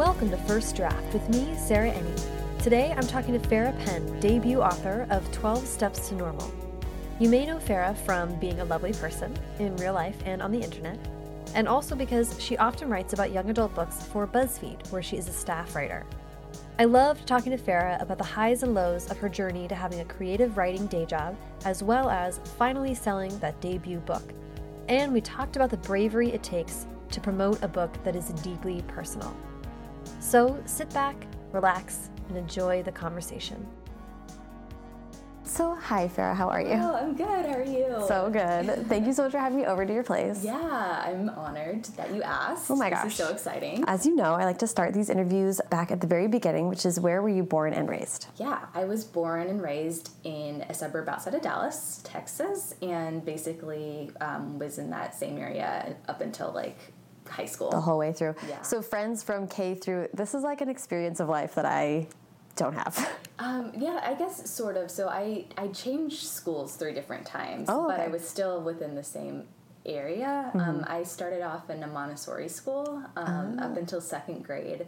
Welcome to First Draft with me, Sarah Enni. Today I'm talking to Farrah Penn, debut author of 12 Steps to Normal. You may know Farrah from being a lovely person in real life and on the internet, and also because she often writes about young adult books for BuzzFeed, where she is a staff writer. I loved talking to Farrah about the highs and lows of her journey to having a creative writing day job, as well as finally selling that debut book. And we talked about the bravery it takes to promote a book that is deeply personal. So sit back, relax, and enjoy the conversation. So, hi, Farrah, how are you? Oh, I'm good. How are you? So good. Thank you so much for having me over to your place. Yeah, I'm honored that you asked. Oh my gosh. this gosh. is so exciting. As you know, I like to start these interviews back at the very beginning, which is where were you born and raised? Yeah, I was born and raised in a suburb outside of Dallas, Texas, and basically um, was in that same area up until like high school. The whole way through. Yeah. So, friends from K through, this is like an experience of life that I don't have. Um, yeah, I guess sort of. So I I changed schools three different times, Oh, but. I was still within the same area. Um, I started off in a Montessori school um, up until second grade.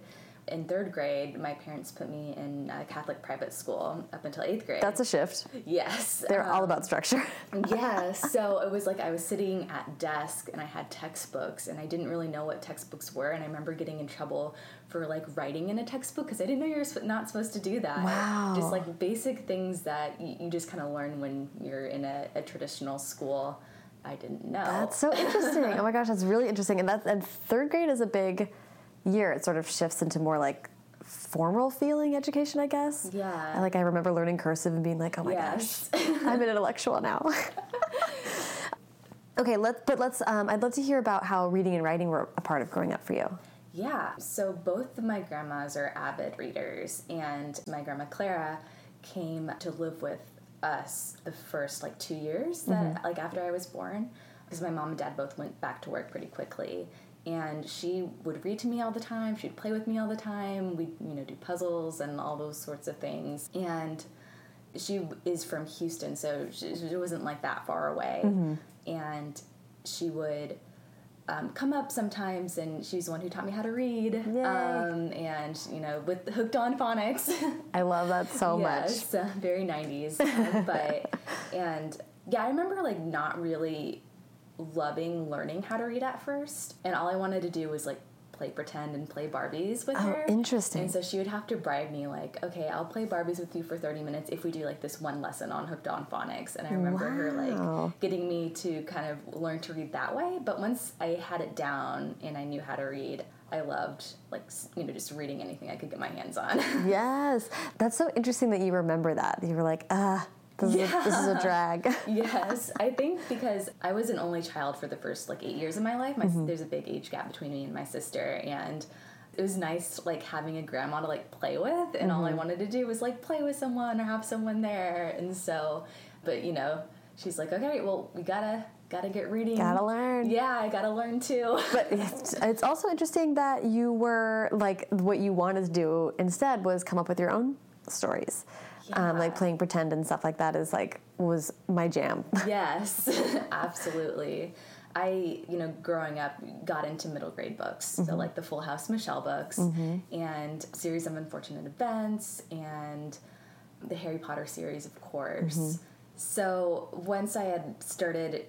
In third grade, my parents put me in a Catholic private school up until eighth grade. That's a shift. yes. They're all um, about structure. yeah, so it was like I was sitting at desk and I had textbooks and I didn't really know what textbooks were and I remember getting in trouble for like writing in a textbook because I didn't know you're not supposed to do that. Wow. Just like basic things that you just kind of learn when you're in a, a traditional school. I didn't know. That's so interesting. oh my gosh, that's really interesting. And that's and third grade is a big year. It sort of shifts into more like formal feeling education, I guess. Yeah. I, like I remember learning cursive and being like, oh my Yes. gosh, I'm an intellectual now. okay, let's but let's um, I'd love to hear about how reading and writing were a part of growing up for you. Yeah, so both of my grandmas are avid readers, and my grandma Clara came to live with us the first like two years that like after I was born, because my mom and dad both went back to work pretty quickly. And she would read to me all the time. She'd play with me all the time. We'd you know do puzzles and all those sorts of things. And she is from Houston, so she, she wasn't like that far away. And she would um, come up sometimes, and she's the one who taught me how to read. Um, and you know, with hooked on phonics. I love that so much. yes, uh, very '90s. uh, but and yeah, I remember like not really loving learning how to read at first, and all I wanted to do was like play pretend and play Barbies with Oh, her. interesting. And so she would have to bribe me like, okay, I'll play Barbies with you for 30 minutes if we do like this one lesson on hooked on phonics. And I remember her like getting me to kind of learn to read that way. But once I had it down and I knew how to read, I loved like you know just reading anything I could get my hands on. Yes, that's so interesting that you remember that. You were like, ah, this, is, a, this is a drag. yes, I think because I was an only child for the first like eight years of my life. My, mm-hmm. There's a big age gap between me and my sister, and it was nice like having a grandma to like play with, and all I mm-hmm. wanted to do was like play with someone or have someone there, and so, but you know, she's like, okay, well, we gotta gotta get reading. Gotta learn. Yeah, I gotta learn too. But it's, it's also interesting that you were like what you wanted to do instead was come up with your own stories. Um, like playing pretend and stuff like that is like was my jam. Yes, absolutely. I, you know, growing up, got into middle grade books, so like the Full House Michelle books, and series of unfortunate events, and the Harry Potter series, of course. So once I had started,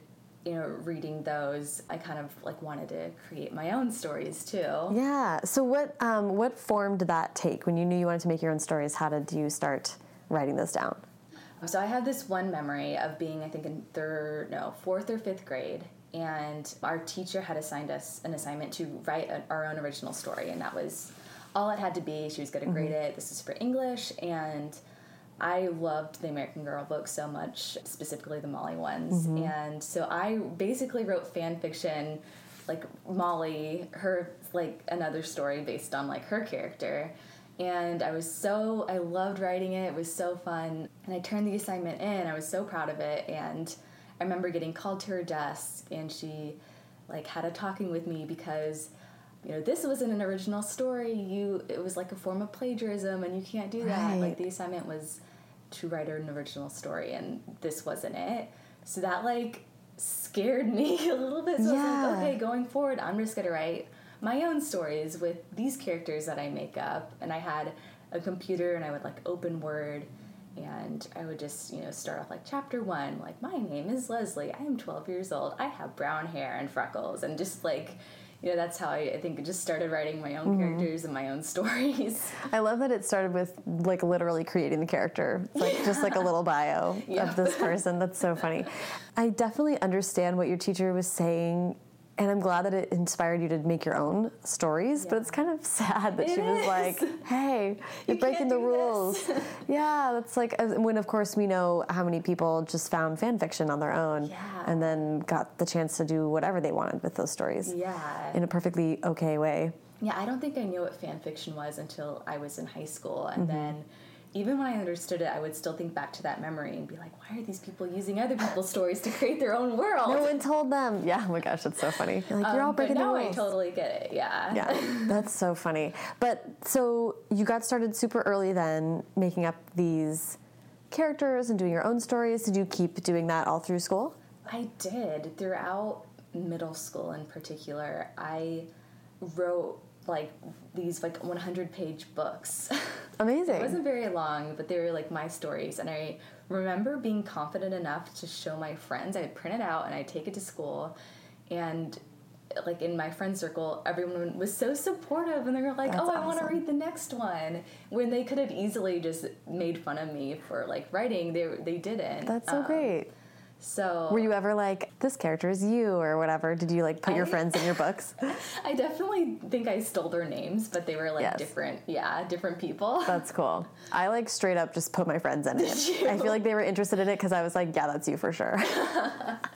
you know, reading those, I kind of like wanted to create my own stories too. yeah. So what um, what form did that take when you knew you wanted to make your own stories? How did you start writing this down? So I have this one memory of being, I think, in third, no, fourth or fifth grade, and our teacher had assigned us an assignment to write a, our own original story, and that was all it had to be. She was going to grade mm-hmm. it. This is for English, and I loved the American Girl books so much, specifically the Molly ones, mm-hmm. and so I basically wrote fan fiction. Like Molly, her like another story based on like her character, and I was so I loved writing it. It was so fun, and I turned the assignment in. I was so proud of it, and I remember getting called to her desk, and she like had a talking with me because you know this wasn't an original story. You it was like a form of plagiarism, and you can't do that. Right. Like the assignment was to write an original story, and this wasn't it. So that like scared me a little bit. So I was Yeah. like, okay, going forward, I'm just gonna write my own stories with these characters that I make up. And I had a computer and I would like open Word and I would just, you know, start off like chapter one, like, my name is Leslie. I am 12 years old. I have brown hair and freckles. And just like, you know, that's how I, I think I just started writing my own mm-hmm. characters and my own stories. I love that it started with like literally creating the character, like yeah. just like a little bio yeah. of this person. That's so funny. I definitely understand what your teacher was saying and I'm glad that it inspired you to make your own stories, yeah. but it's kind of sad that it she was is. like, "Hey, you're you breaking the rules." yeah, that's like when, of course, we know how many people just found fan fiction on their own yeah. and then got the chance to do whatever they wanted with those stories. Yeah, in a perfectly okay way. Yeah, I don't think I knew what fan fiction was until I was in high school, and mm-hmm. then even when I understood it, I would still think back to that memory and be like, why are these people using other people's stories to create their own world? No one told them. Yeah, oh my gosh, that's so funny. You're like, you're um, all breaking the rules. I totally get it, yeah. Yeah, that's so funny. But so you got started super early then, making up these characters and doing your own stories. Did you keep doing that all through school? I did. Throughout middle school in particular, I wrote like these like 100 page books. Amazing. it wasn't very long, but they were like my stories. And I remember being confident enough to show my friends. I'd print it out and I'd take it to school. And like in my friend circle, everyone was so supportive and they were like, That's "Oh, I awesome. want to read the next one." When they could have easily just made fun of me for like writing, they they didn't. That's so um, great. So were you ever like this character is you or whatever? Did you like put I, your friends in your books? I definitely think I stole their names, but they were like yes. different, yeah, different people. That's cool. I like straight up just put my friends in Did it. You? I feel like they were interested in it because I was like, yeah, that's you for sure.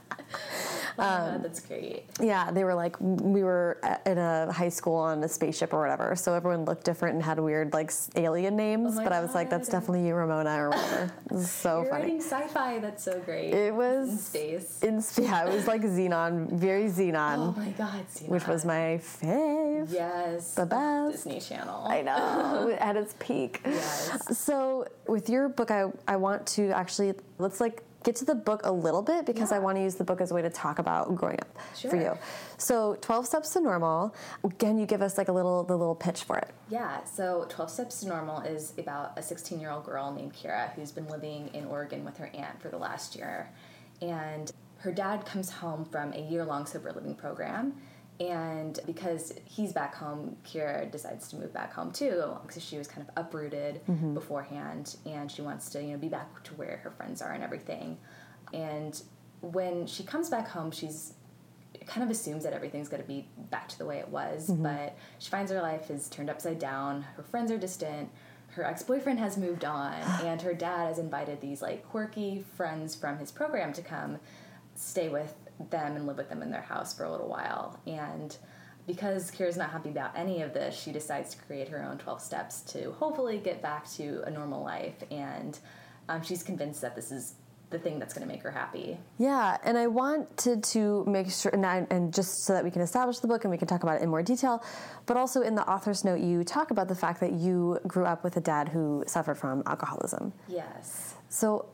Um, that's great. Yeah, they were like we were in a high school on a spaceship or whatever, so everyone looked different and had weird like alien names. Oh but I was like, that's definitely you, Ramona, or whatever. so You're funny. Writing sci-fi. That's so great. It was in space. In yeah, it was like Zenon, very Zenon. Oh my god, Zenon. Which was my fave. Yes. The best. Disney Channel. I know. at its peak. Yes. So with your book, I I want to actually let's like get to the book a little bit because yeah. I want to use the book as a way to talk about growing up sure. for you. So, 12 Steps to Normal. Can you give us like a little the little pitch for it? Yeah. So, 12 Steps to Normal is about a 16 year old girl named Kira who's been living in Oregon with her aunt for the last year, and her dad comes home from a year long sober living program and because he's back home, Kira decides to move back home too, because she was kind of uprooted mm-hmm. beforehand, and she wants to, you know, be back to where her friends are and everything. And when she comes back home, she's kind of assumes that everything's going to be back to the way it was, mm-hmm. but she finds her life is turned upside down. Her friends are distant. Her ex boyfriend has moved on, and her dad has invited these like quirky friends from his program to come stay with them and live with them in their house for a little while. And because Kira's not happy about any of this, she decides to create her own 12 steps to hopefully get back to a normal life. And um, she's convinced that this is the thing that's going to make her happy. Yeah, and I wanted to make sure, and, I, and, just so that we can establish the book and we can talk about it in more detail, but also in the author's note, you talk about the fact that you grew up with a dad who suffered from alcoholism. Yes. So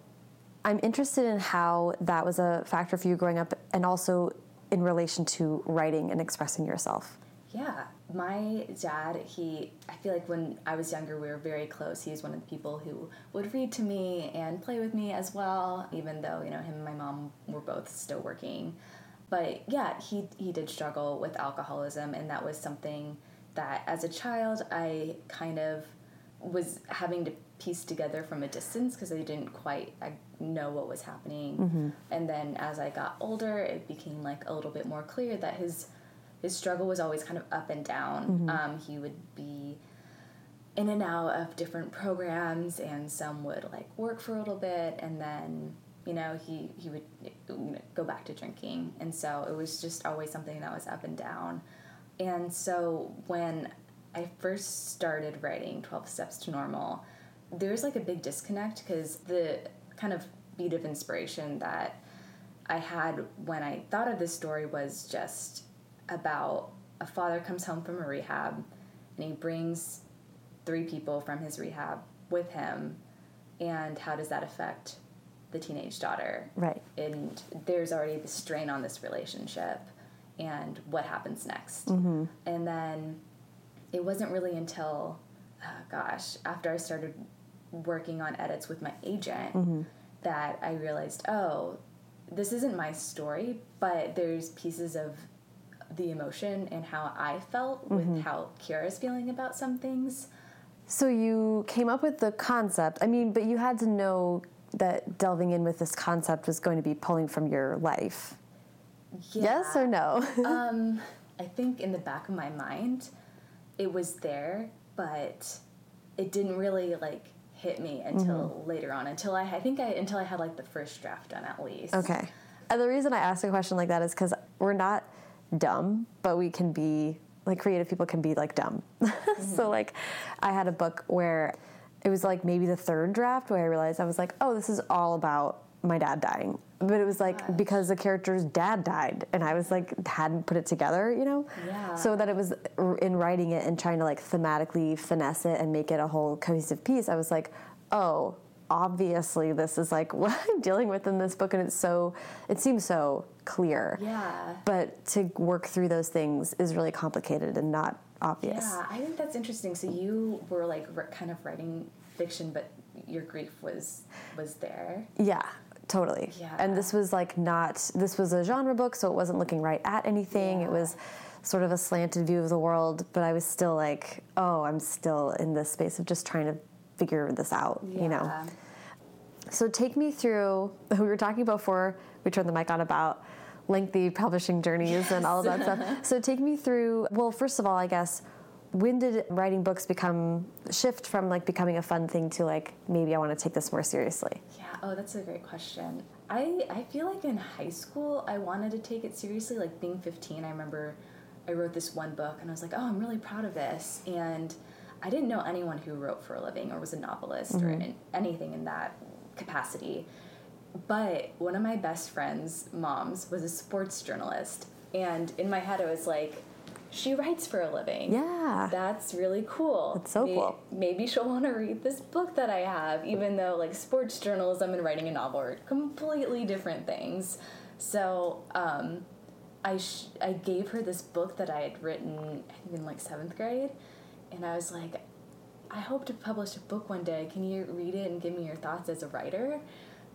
I'm interested in how that was a factor for you growing up and also in relation to writing and expressing yourself. Yeah, my dad, he, I feel like when I was younger, we were very close. He was one of the people who would read to me and play with me as well, even though, you know, him and my mom were both still working. But yeah, he, he did struggle with alcoholism, and that was something that as a child I kind of was having to piece together from a distance because I didn't quite know what was happening. Mm-hmm. And then as I got older, it became like a little bit more clear that his his struggle was always kind of up and down. Mm-hmm. Um, he would be in and out of different programs, and some would like work for a little bit, and then you know he he would go back to drinking, and so it was just always something that was up and down. And so when I first started writing 12 Steps to Normal, there's like a big disconnect because the kind of beat of inspiration that I had when I thought of this story was just about a father comes home from a rehab and he brings three people from his rehab with him. And how does that affect the teenage daughter? Right. And there's already the strain on this relationship and what happens next. Mm-hmm. And then it wasn't really until, oh gosh, after I started working on edits with my agent that I realized, oh, this isn't my story, but there's pieces of the emotion and how I felt with how Kira's feeling about some things. So you came up with the concept. I mean, but you had to know that delving in with this concept was going to be pulling from your life. Yes or no? um, I think in the back of my mind, it was there, but it didn't really like hit me until Mm-hmm. later on. Until I, I think I until I had like the first draft done at least. okay. And the reason I ask a question like that is because we're not dumb, but we can be like creative people can be like dumb. so like, I had a book where it was like maybe the third draft where I realized I was like, oh, this is all about my dad dying. But it was like because the character's dad died, and I was like hadn't put it together, you know. Yeah. So that it was in writing it and trying to like thematically finesse it and make it a whole cohesive piece. I was like, oh, obviously this is like what I'm dealing with in this book, and it's so it seems so clear. Yeah. But to work through those things is really complicated and not obvious. Yeah, I think that's interesting. So you were like kind of writing fiction, but your grief was was there. Yeah, totally. Yeah. And this was like not, this was a genre book, so it wasn't looking right at anything. It was sort of a slanted view of the world, but I was still like, oh, I'm still in this space of just trying to figure this out, you know? So take me through, we were talking before we turned the mic on about lengthy publishing journeys and all of that stuff. So take me through, well, first of all, I guess, when did writing books become, shift from like becoming a fun thing to like, maybe I want to take this more seriously? Yeah. Oh, that's a great question. I I feel like in high school I wanted to take it seriously. Like being 15, I remember I wrote this one book and I was like, oh, I'm really proud of this. And I didn't know anyone who wrote for a living or was a novelist or mm-hmm. in, anything in that capacity. But one of my best friends' moms was a sports journalist, and in my head I was like, she writes for a living. Yeah. That's really cool. That's so May- cool. Maybe she'll want to read this book that I have, even though like sports journalism and writing a novel are completely different things. So um, I sh- I gave her this book that I had written I think in like seventh grade, and I was like, I hope to publish a book one day. Can you read it and give me your thoughts as a writer?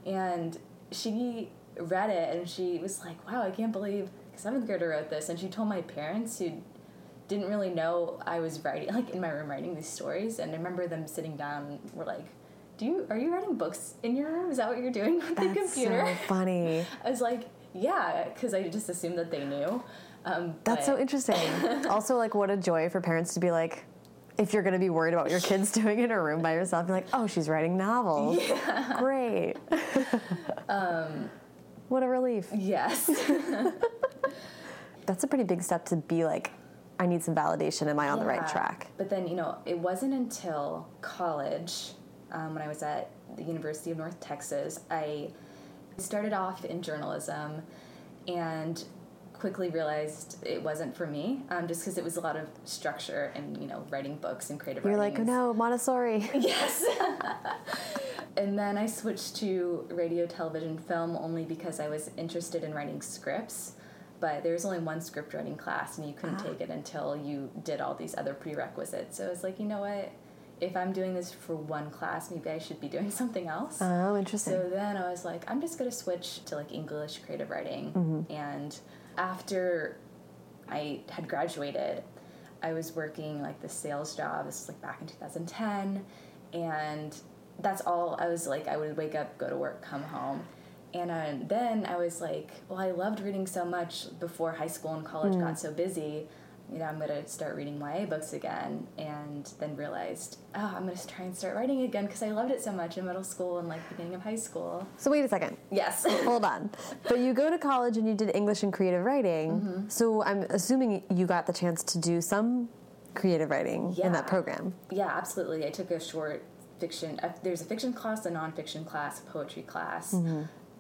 And she read it and she was like, Wow, I can't believe seventh grader wrote this. And she told my parents who didn't really know I was writing, like in my room writing these stories. And I remember them sitting down and were like, Do you, are you writing books in your room? Is that what you're doing with the That's computer? so funny. I was like, Yeah, because I just assumed that they knew. Um, That's so interesting. also, like, what a joy for parents to be like, if you're going to be worried about your kids doing in a room by yourself, you're like, oh, she's writing novels. Great. Um, what a relief. Yes. That's a pretty big step to be like, I need some validation. Am I on the right track? But then, you know, it wasn't until college, um, when I was at the University of North Texas, I started off in journalism and quickly realized it wasn't for me, um, just because it was a lot of structure and, you know, writing books and creative writing. You're like, oh no, Montessori. Yes. and then I switched to radio, television, film only because I was interested in writing scripts. But there was only one script writing class, and you couldn't take it until you did all these other prerequisites. So I was like, you know what? If I'm doing this for one class, maybe I should be doing something else. Oh, interesting. So then I was like, I'm just gonna switch to like English creative writing. And after I had graduated, I was working like the sales job. This was like back in 2010, and that's all. I was like, I would wake up, go to work, come home, and uh, then I was like, well, I loved reading so much before high school and college got so busy. You know, I'm gonna start reading YA books again, and then realized, oh, I'm gonna try and start writing again because I loved it so much in middle school and like beginning of high school. so wait a second. Yes. Hold on. But you go to college and you did English and creative writing. Mm-hmm. So I'm assuming you got the chance to do some creative writing in that program. Yeah, absolutely. I took a short fiction. Uh, there's a fiction class, a nonfiction class, a poetry class,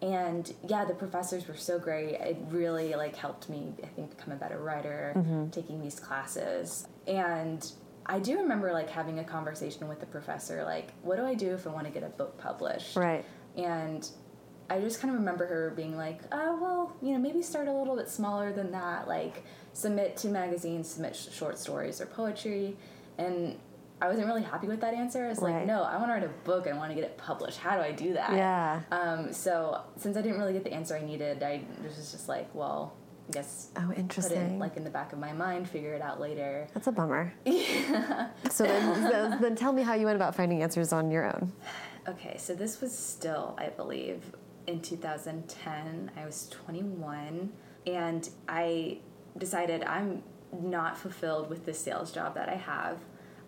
and yeah, the professors were so great. It really like helped me, I think, become a better writer. Mm-hmm. Taking these classes, and I do remember like having a conversation with the professor, like, what do I do if I want to get a book published? Right. And I just kind of remember her being like, oh, well, you know, maybe start a little bit smaller than that. Like, submit to magazines, submit sh- short stories or poetry. And I wasn't really happy with that answer. I was Right. like, no, I want to write a book. I want to get it published. How do I do that? Yeah. Um, so since I didn't really get the answer I needed, I was just like, well, I guess Oh, interesting. put it like in the back of my mind, figure it out later. That's a bummer. So then, so then tell me how you went about finding answers on your own. Okay, so this was still, I believe, in 2010. I was 21, and I decided I'm not fulfilled with the sales job that I have.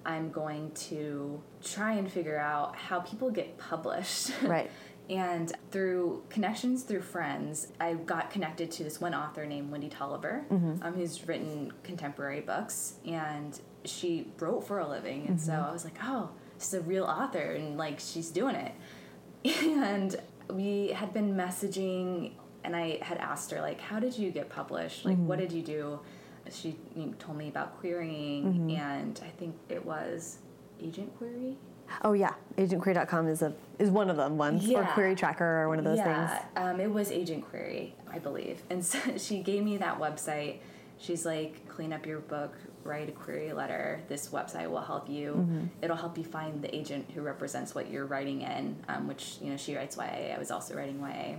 I'm going to try and figure out how people get published. Right. and through connections through friends, I got connected to this one author named Wendy Tolliver, mm-hmm. um, who's written contemporary books, and she wrote for a living. And so mm-hmm. I was like, oh, she's a real author, and like she's doing it. And we had been messaging, and I had asked her like, how did you get published? Like, what mm-hmm. did you do? She told me about querying, and I think it was Agent Query. Oh yeah, agentquery.com is a is one of them ones or Query Tracker or one of those yeah, things. um, it was Agent Query, I believe. And so she gave me that website. She's like, clean up your book, write a query letter. This website will help you. Mm-hmm. It'll help you find the agent who represents what you're writing in, um, which, you know, she writes YA. I was also writing YA.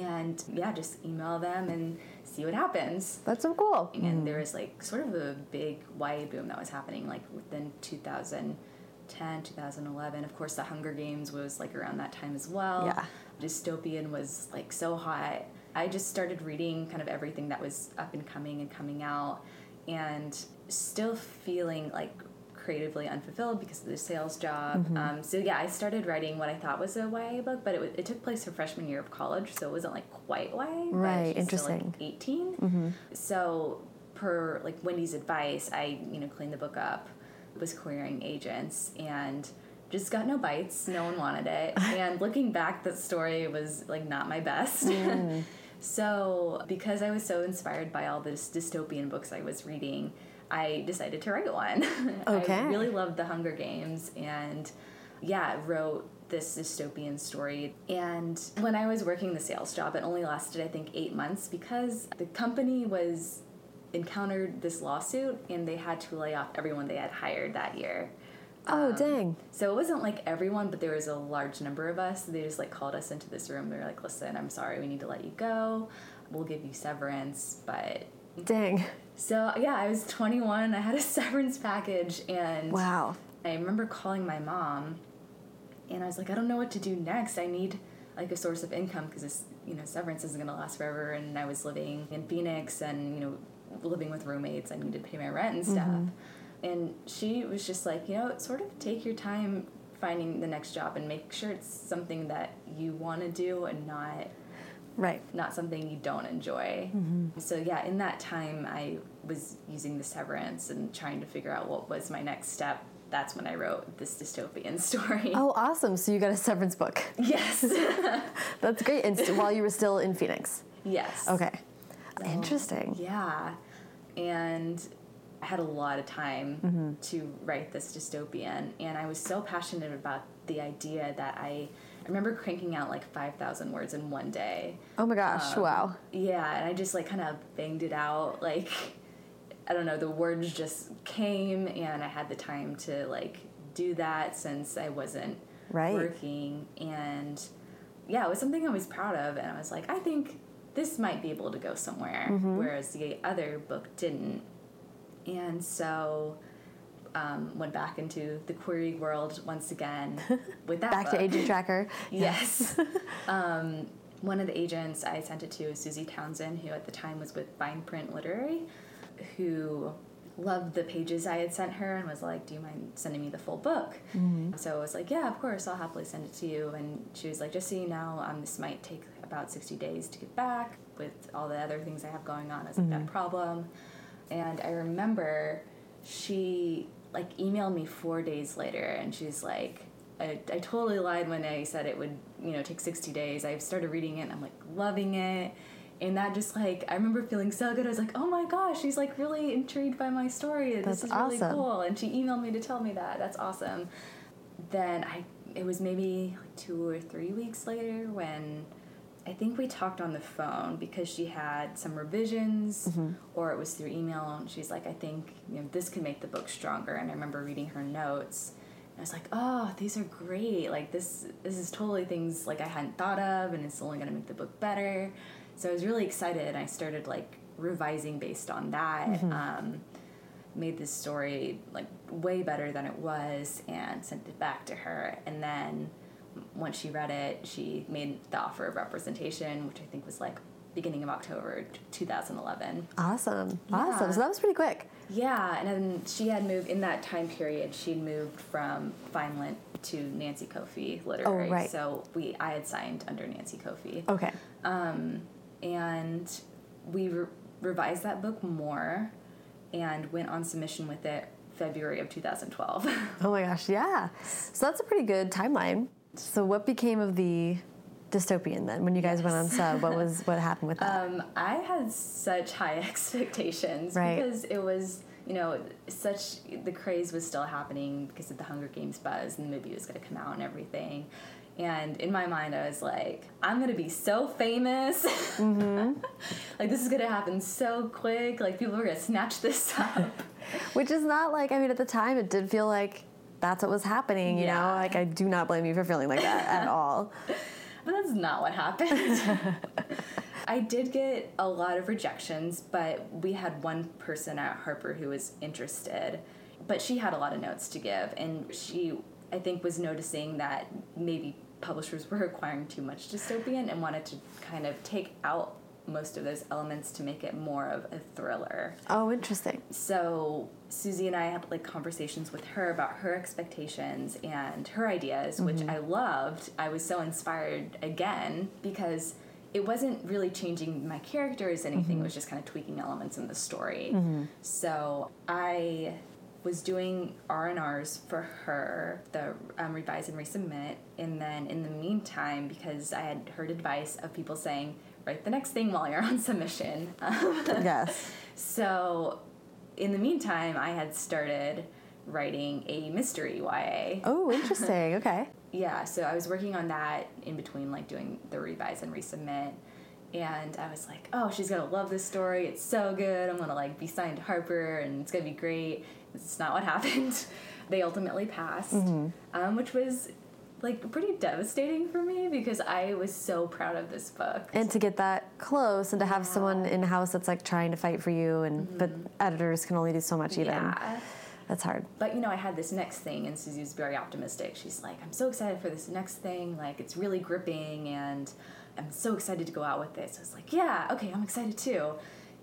And yeah, just email them and see what happens. That's so cool. And mm. there was like sort of a big YA boom that was happening like within 2010, 2011. Of course, the Hunger Games was like around that time as well. Yeah. Dystopian was like so hot. I just started reading kind of everything that was up and coming and coming out and still feeling like creatively unfulfilled because of the sales job. Mm-hmm. Um, so yeah, I started writing what I thought was a YA book, but it, was, it took place her freshman year of college, so it wasn't like quite YA. Right, still, like, interesting. 18. Mm-hmm. So, per like Wendy's advice, I you know cleaned the book up, was querying agents, and just got no bites. No one wanted it. and looking back, that story was like not my best. Mm. so, because I was so inspired by all this dystopian books I was reading, I decided to write one. Okay. I really loved the Hunger Games, and yeah, wrote this dystopian story. And when I was working the sales job, it only lasted, I think, eight months because the company was encountered this lawsuit and they had to lay off everyone they had hired that year. Oh um, dang. So it wasn't like everyone, but there was a large number of us. They just like called us into this room. They were like, "Listen, I'm sorry, we need to let you go. We'll give you severance, but Dang. So yeah, I was 21. I had a severance package, and Wow. I remember calling my mom, and I was like, I don't know what to do next. I need like a source of income because this, you know, severance isn't gonna last forever. And I was living in Phoenix, and you know, living with roommates. I needed to pay my rent and stuff. Mm-hmm. And she was just like, you know, sort of take your time finding the next job and make sure it's something that you want to do and not Right. not something you don't enjoy. So yeah, in that time I was using the severance and trying to figure out what was my next step. That's when I wrote this dystopian story. Oh, awesome. So you got a severance book. Yes. That's great. And st- while you were still in Phoenix. yes. Okay. Interesting. Yeah. And I had a lot of time Mm-hmm. to write this dystopian and I was so passionate about the idea that I I remember cranking out like 5,000 words in one day. Oh my gosh. Um, wow. Yeah, and I just like kind of banged it out. Like, I don't know, the words just came, and I had the time to like do that since I wasn't Right. working. And yeah, it was something I was proud of, and I was like, I think this might be able to go somewhere, Mm-hmm. whereas the other book didn't. And so. Um, went back into the query world once again with that Back to. Agent Tracker. Yes. um, one of the agents I sent it to was Suzie Townsend, who at the time was with Fine Print Literary, who loved the pages I had sent her and was like, Do you mind sending me the full book? So I was like, Yeah, of course, I'll happily send it to you. And she was like, Just so you know, um, this might take about 60 days to get back with all the other things I have going on. I was like, That problem. And I remember she like emailed me four days later and she's like I, I totally lied when I said it would you know take 60 days. I started reading it and I'm like loving it. And that just like I remember feeling so good. I was like oh my gosh she's like really intrigued by my story. This That's is really cool. And she emailed me to tell me that. That's awesome. Then I it was maybe like two or three weeks later when I think we talked on the phone because she had some revisions, Mm-hmm. or it was through email. And she's like, I think you know this could make the book stronger. And I remember reading her notes. And I was like, oh, these are great. Like this, this is totally things like I hadn't thought of, and it's only gonna make the book better. So I was really excited, and I started like revising based on that. Mm-hmm. Um, made this story like way better than it was, and sent it back to her. And then once she read it, she made the offer of representation, which I think was like beginning of October 2011. Awesome. Yeah. Awesome. So that was pretty quick. Yeah, and then she had moved in that time period. She'd moved from Fine Print to Nancy Coffey Literary. Oh, right. So we, I had signed under Nancy Coffey, Okay. um, and we re- revised that book more, and went on submission with it February of 2012. Oh my gosh, yeah. So that's a pretty good timeline. So what became of the dystopian then when you guys went on sub? What was what happened with that? Um, I had such high expectations Right. because it was, you know, such the craze was still happening because of the Hunger Games buzz and the movie was going to come out and everything. And in my mind, I was like, I'm going to be so famous. like, this is going to happen so quick. Like, people are going to snatch this up. Which is not like I mean at the time it did feel like that's what was happening, you know? Like I do not blame you for feeling like that at all. But that's not what happened. I did get a lot of rejections, but we had one person at Harper who was interested, but she had a lot of notes to give, and she, I think, was noticing that maybe publishers were acquiring too much dystopian and wanted to kind of take out most of those elements to make it more of a thriller Oh, interesting. so Suzie and I had like conversations with her about her expectations and her ideas, which mm-hmm. I loved. I was so inspired again because it wasn't really changing my characters anything. It was just kind of tweaking elements in the story. Mm-hmm. So I was doing R and R's for her, the um, revise and resubmit, and then in the meantime, because I had heard advice of people saying write the next thing while you're on submission. Yes. So, in the meantime, I had started writing a mystery YA. Oh, interesting. Okay. Yeah, so I was working on that in between like doing the revise and resubmit. And I was like, oh, she's gonna love this story. It's so good. I'm gonna like be signed to Harper and it's gonna be great. It's not what happened. they ultimately passed, um, which was like pretty devastating for me because I was so proud of this book. And to get that close and to have someone in house that's like trying to fight for you and mm-hmm. but editors can only do so much even. yeah. That's hard. But you know, I had this next thing, and Suzie was very optimistic. She's like, "I'm so excited for this next thing. Like, it's really gripping, and I'm so excited to go out with this." I was like, "Yeah, okay, I'm excited too."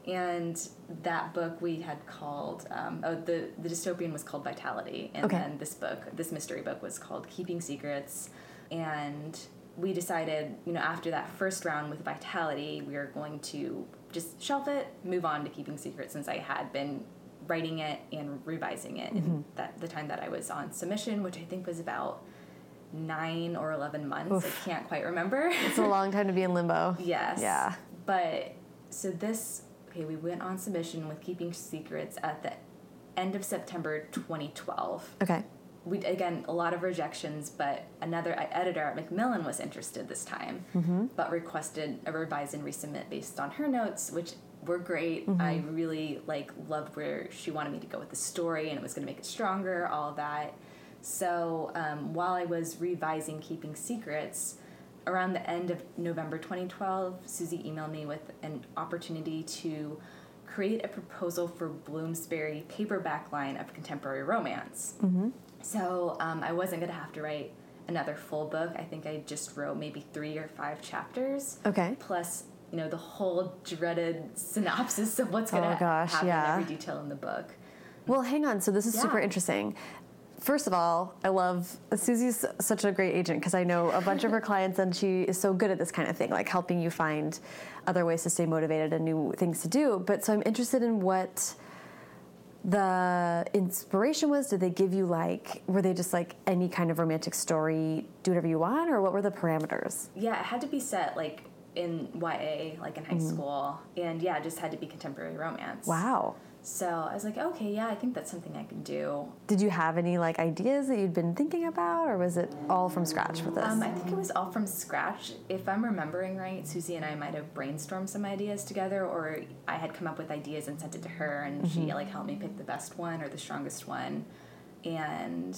And that book we had called, um, oh, the the dystopian was called Vitality, and Okay. then this book, this mystery book, was called Keeping Secrets, and we decided, you know, after that first round with Vitality, we were going to just shelf it, move on to Keeping Secrets, since I had been writing it and revising it in that the time that I was on submission, which I think was about nine or eleven months. I can't quite remember. It's a long time to be in limbo. yes. Yeah. But so this okay, we went on submission with Keeping Secrets at the end of September 2012 Okay. we again a lot of rejections, but another editor at Macmillan was interested this time, but requested a revise and resubmit based on her notes, which were great. I really like loved where she wanted me to go with the story, and it was going to make it stronger. All that. So um, while I was revising Keeping Secrets, around the end of November 2012, Suzie emailed me with an opportunity to create a proposal for Bloomsbury paperback line of contemporary romance. So um, I wasn't going to have to write another full book. I think I just wrote maybe three or five chapters. Okay. Plus, you know, the whole dreaded synopsis of what's going to Oh, gosh, happen yeah. every detail in the book. Well, hang on. So this is super interesting. First of all, I love Suzie's such a great agent because I know a bunch of her clients and she is so good at this kind of thing, like helping you find other ways to stay motivated and new things to do. But so I'm interested in what the inspiration was. Did they give you like, were they just like any kind of romantic story, do whatever you want, or what were the parameters? Yeah, it had to be set like in YA, like in high Mm-hmm. school. And yeah, it just had to be contemporary romance. Wow. So I was like, okay, yeah, I think that's something I can do. Did you have any like ideas that you'd been thinking about, or was it all from scratch for this? Um, I think it was all from scratch. If I'm remembering right, Suzie and I might have brainstormed some ideas together, or I had come up with ideas and sent it to her, and mm-hmm. she like helped me pick the best one or the strongest one. And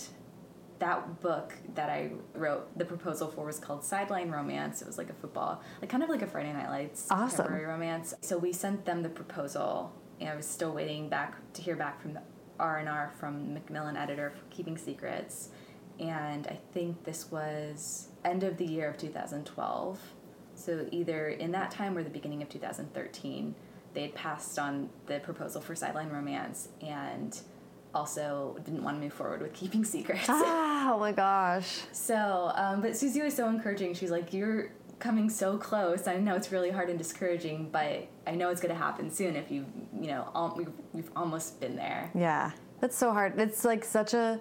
that book that I wrote the proposal for was called Sideline Romance. It was like a football, like kind of like a Friday Night Lights awesome. contemporary romance. So we sent them the proposal, I was still waiting back to hear back from the R and R from Macmillan editor for Keeping Secrets, and I think this was end of the year of 2012. So either in that time or the beginning of 2013, they had passed on the proposal for Sideline Romance and also didn't want to move forward with keeping secrets. Ah, oh my gosh. So, um, but Suzie was so encouraging. She's like, "You're coming so close. I know it's really hard and discouraging, but I know it's going to happen soon. If you, you know, all, we've, we've almost been there." Yeah, that's so hard. It's like such a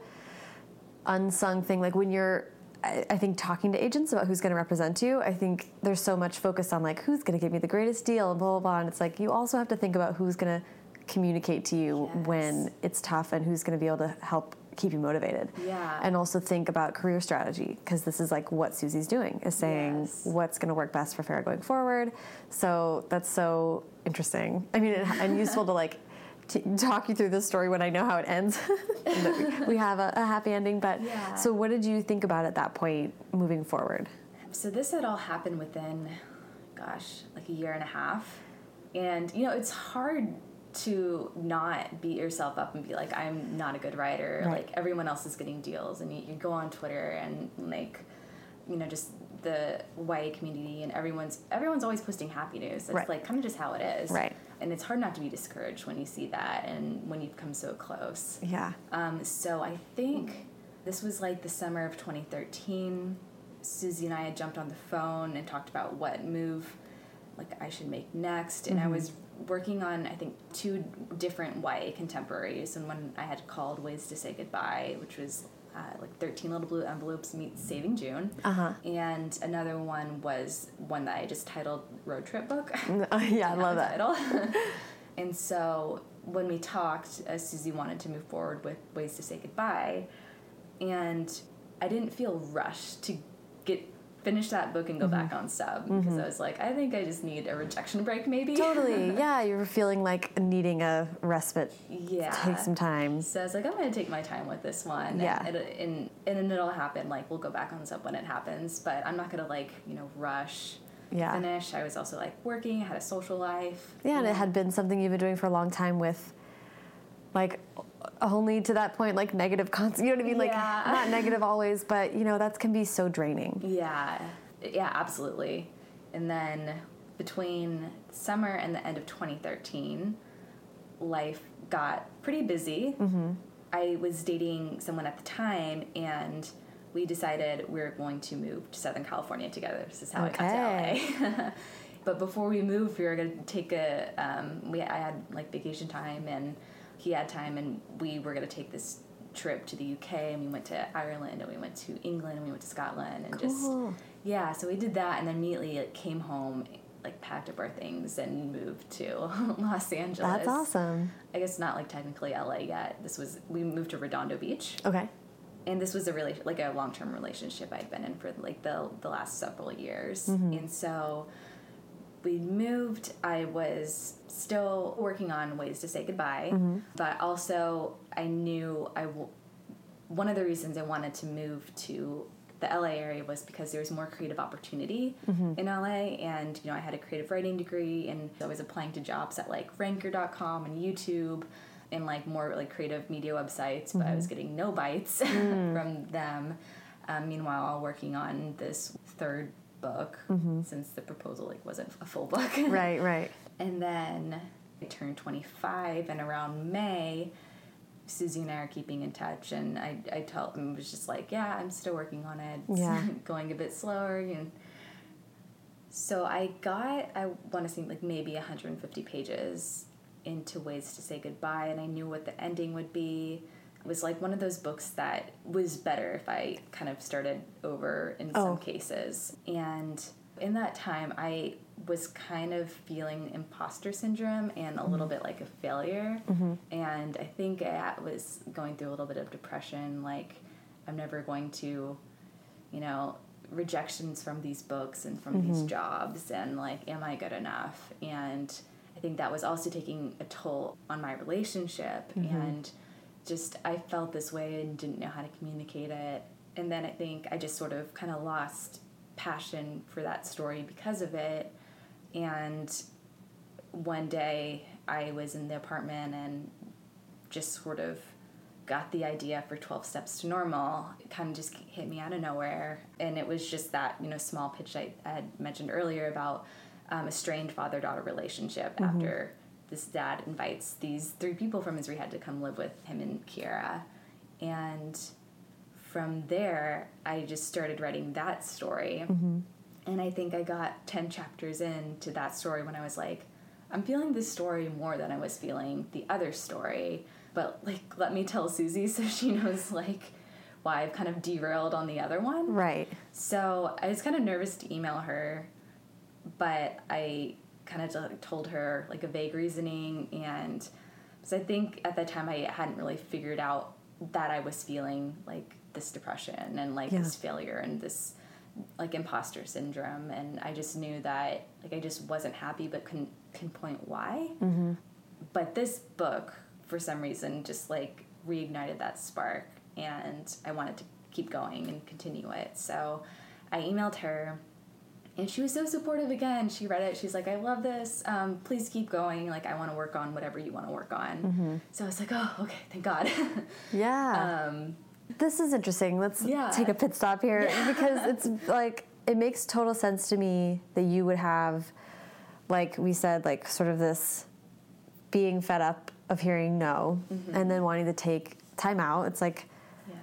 unsung thing. Like when you're I, think talking to agents about who's going to represent you, I think there's so much focus on like who's going to give me the greatest deal and blah blah blah. And it's like you also have to think about who's going to communicate to you yes. when it's tough and who's going to be able to help keep you motivated. Yeah. And also think about career strategy because this is like what Suzie's doing is saying yes. what's going to work best for Farrah going forward. So that's so interesting. I mean, and useful to like t- talk you through this story when I know how it ends. we have a, a, happy ending. But yeah. so, what did you think about at that point moving forward? So this had all happened within, gosh, like a year and a half, and you know it's hard to not beat yourself up and be like i'm not a good writer. Right. like everyone else is getting deals and you, you, go on twitter and like you know just the YA community and everyone's everyone's always posting happy news. It's right. like kind of just how it is. Right. And it's hard not to be discouraged when you see that and when you've come so close. Yeah. Um, so i think this was like the summer of 2013 Suzie and i had jumped on the phone and talked about what move like i should make next and mm-hmm. i was working on I think two different YA contemporaries, and one I had called "Ways to Say Goodbye," which was uh, like 13 Little Blue Envelopes meets Saving June. Uh-huh. And another one was one that I just titled Road Trip Book. Uh, yeah, I love that. Title. and so when we talked, uh, Suzie wanted to move forward with Ways to Say Goodbye. And I didn't feel rushed to get finish that book and go mm-hmm. back on sub because mm-hmm. I was like, I think I just need a rejection break, maybe. Totally, yeah. You were feeling like needing a respite. Yeah, take some time. So I was like, I'm gonna take my time with this one. Yeah, and and, and it'll happen. Like we'll go back on sub when it happens, but I'm not gonna like you know rush. Yeah. Finish. I was also like working. I had a social life. Yeah, and it had been something you've been doing for a long time with, like only to that point like negative cons you know what i mean? Like yeah. not negative always but you know that can be so draining. Yeah. Yeah absolutely. And then between summer and the end of 2013 life got pretty busy. Mm-hmm. i was dating someone at the time and we decided we are going to move to southern california together. This is how okay. i got to la but before we moved we were going to take a um, we i had like vacation time and he had time and we were going to take this trip to the UK and we went to Ireland and we went to England and we went to Scotland and cool. just yeah so we did that and then immediately like, came home like packed up our things and moved to Los Angeles. That's awesome. I guess not like technically LA yet. This was we moved to Redondo Beach. Okay. And this was a really like a long term relationship I'd been in for like the the last several years. Mm-hmm. And so we moved, I was still working on ways to say goodbye, mm-hmm. but also I knew I. W- one of the reasons I wanted to move to the LA area was because there was more creative opportunity mm-hmm. in LA, and you know I had a creative writing degree, and I was applying to jobs at like Ranker.com and YouTube, and like more like creative media websites, but mm-hmm. I was mm-hmm. getting no bites mm. from them. Um, meanwhile, working on this third book mm-hmm. since the proposal like wasn't a full book. right, right. And then I turned 25, and around May, Suzie and I are keeping in touch, and I I told him was just like, yeah, I'm still working on it. yeah, going a bit slower, and so I got I want to say like maybe 150 pages into ways to say goodbye, and I knew what the ending would be was like one of those books that was better if I kind of started over in oh. some cases. And In that time, I was kind of feeling imposter syndrome and a little mm-hmm. bit like a failure. Mm-hmm. And I think I was going through a little bit of depression. Like, I'm never going to, you know, rejections from these books and from these mm-hmm. jobs. And like, am I good enough? And I think that was also taking a toll on my relationship. And just, I felt this way and didn't know how to communicate it. And then I think I just sort of kind of lost passion for that story because of it. And one day I was in the apartment and just sort of got the idea for 12 steps to normal it kind of just hit me out of nowhere and it was just that you know small pitch i, had mentioned earlier about um, a strained father-daughter relationship after this dad invites these three people from his rehab to come live with him and Kira and from there i just started writing that story mm-hmm. and I think I got 10 chapters into that story when I was like, I'm feeling this story more than I was feeling the other story. But, like, let me tell Suzie so she knows, like, why I've kind of derailed on the other one. Right. So I was kind of nervous to email her, but I kind of told her, like, a vague reasoning. And because I think at that time I hadn't really figured out that I was feeling, like, this depression and, like, Yeah. this failure and this like imposter syndrome and i just knew that like i just wasn't happy but couldn't pinpoint why Mm-hmm. but this book for some reason just like reignited that spark and i wanted to keep going and continue it so i emailed her and she was so supportive again she read it she's like i love this um, please keep going like i want to work on whatever you want to work on Mm-hmm. so i was like oh okay thank god Yeah. um, This is interesting. Let's Yeah. take a pit stop here because it's like it makes total sense to me that you would have, like we said, like sort of this being fed up of hearing no and then wanting to take time out. It's like, yeah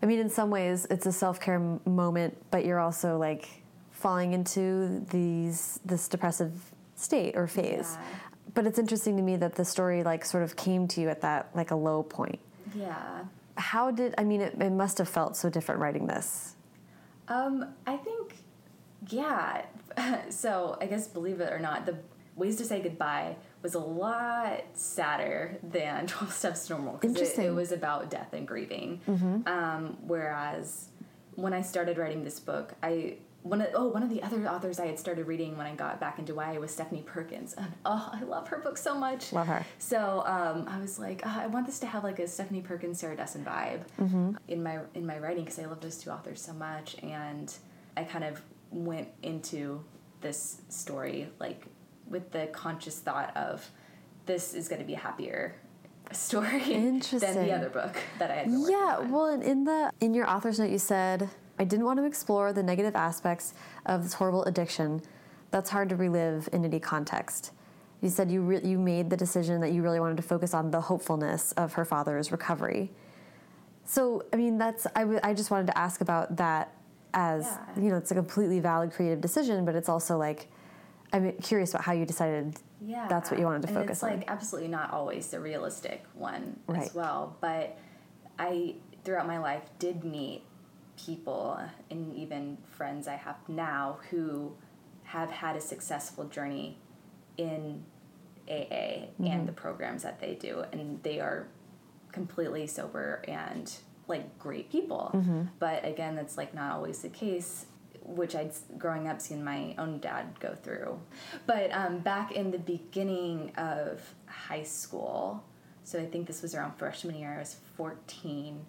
I mean, in some ways, it's a self care moment, but you're also like falling into these this depressive state or phase. Yeah. But it's interesting to me that the story like sort of came to you at that like a low point. yeah How did I mean? It, it must have felt so different writing this. Um, I think, yeah. so I guess believe it or not, the ways to say goodbye was a lot sadder than Twelve Steps to Normal because it, it was about death and grieving. Um, whereas when I started writing this book, I one of, oh one of the other authors I had started reading when I got back into YA was Stephanie Perkins, and oh I love her book so much. Love her. So um, I was like, "Ah, I want this to have like a Stephanie Perkins, Sarah Dessen vibe in my in my writing because I love those two authors so much, and I kind of went into this story like with the conscious thought of this is going to be a happier story than the other book that I had. Yeah, well, and in the in your author's note, you said I didn't want to explore the negative aspects of this horrible addiction. That's hard to relive in any context. You said you re- you made the decision that you really wanted to focus on the hopefulness of her father's recovery. So, I mean, that's I, w- I just wanted to ask about that as Yeah. you know, it's a completely valid creative decision, but it's also like I'm curious about how you decided yeah that's what you wanted to and focus it's on. like absolutely not always the realistic one Right. as well but i throughout my life did meet people and even friends i have now who have had a successful journey in aa Mm-hmm. and the programs that they do and they are completely sober and like great people Mm-hmm. but again that's like not always the case which I'd growing up seen my own dad go through. But um, back in the beginning of high school, so I think this was around freshman year, I was 14,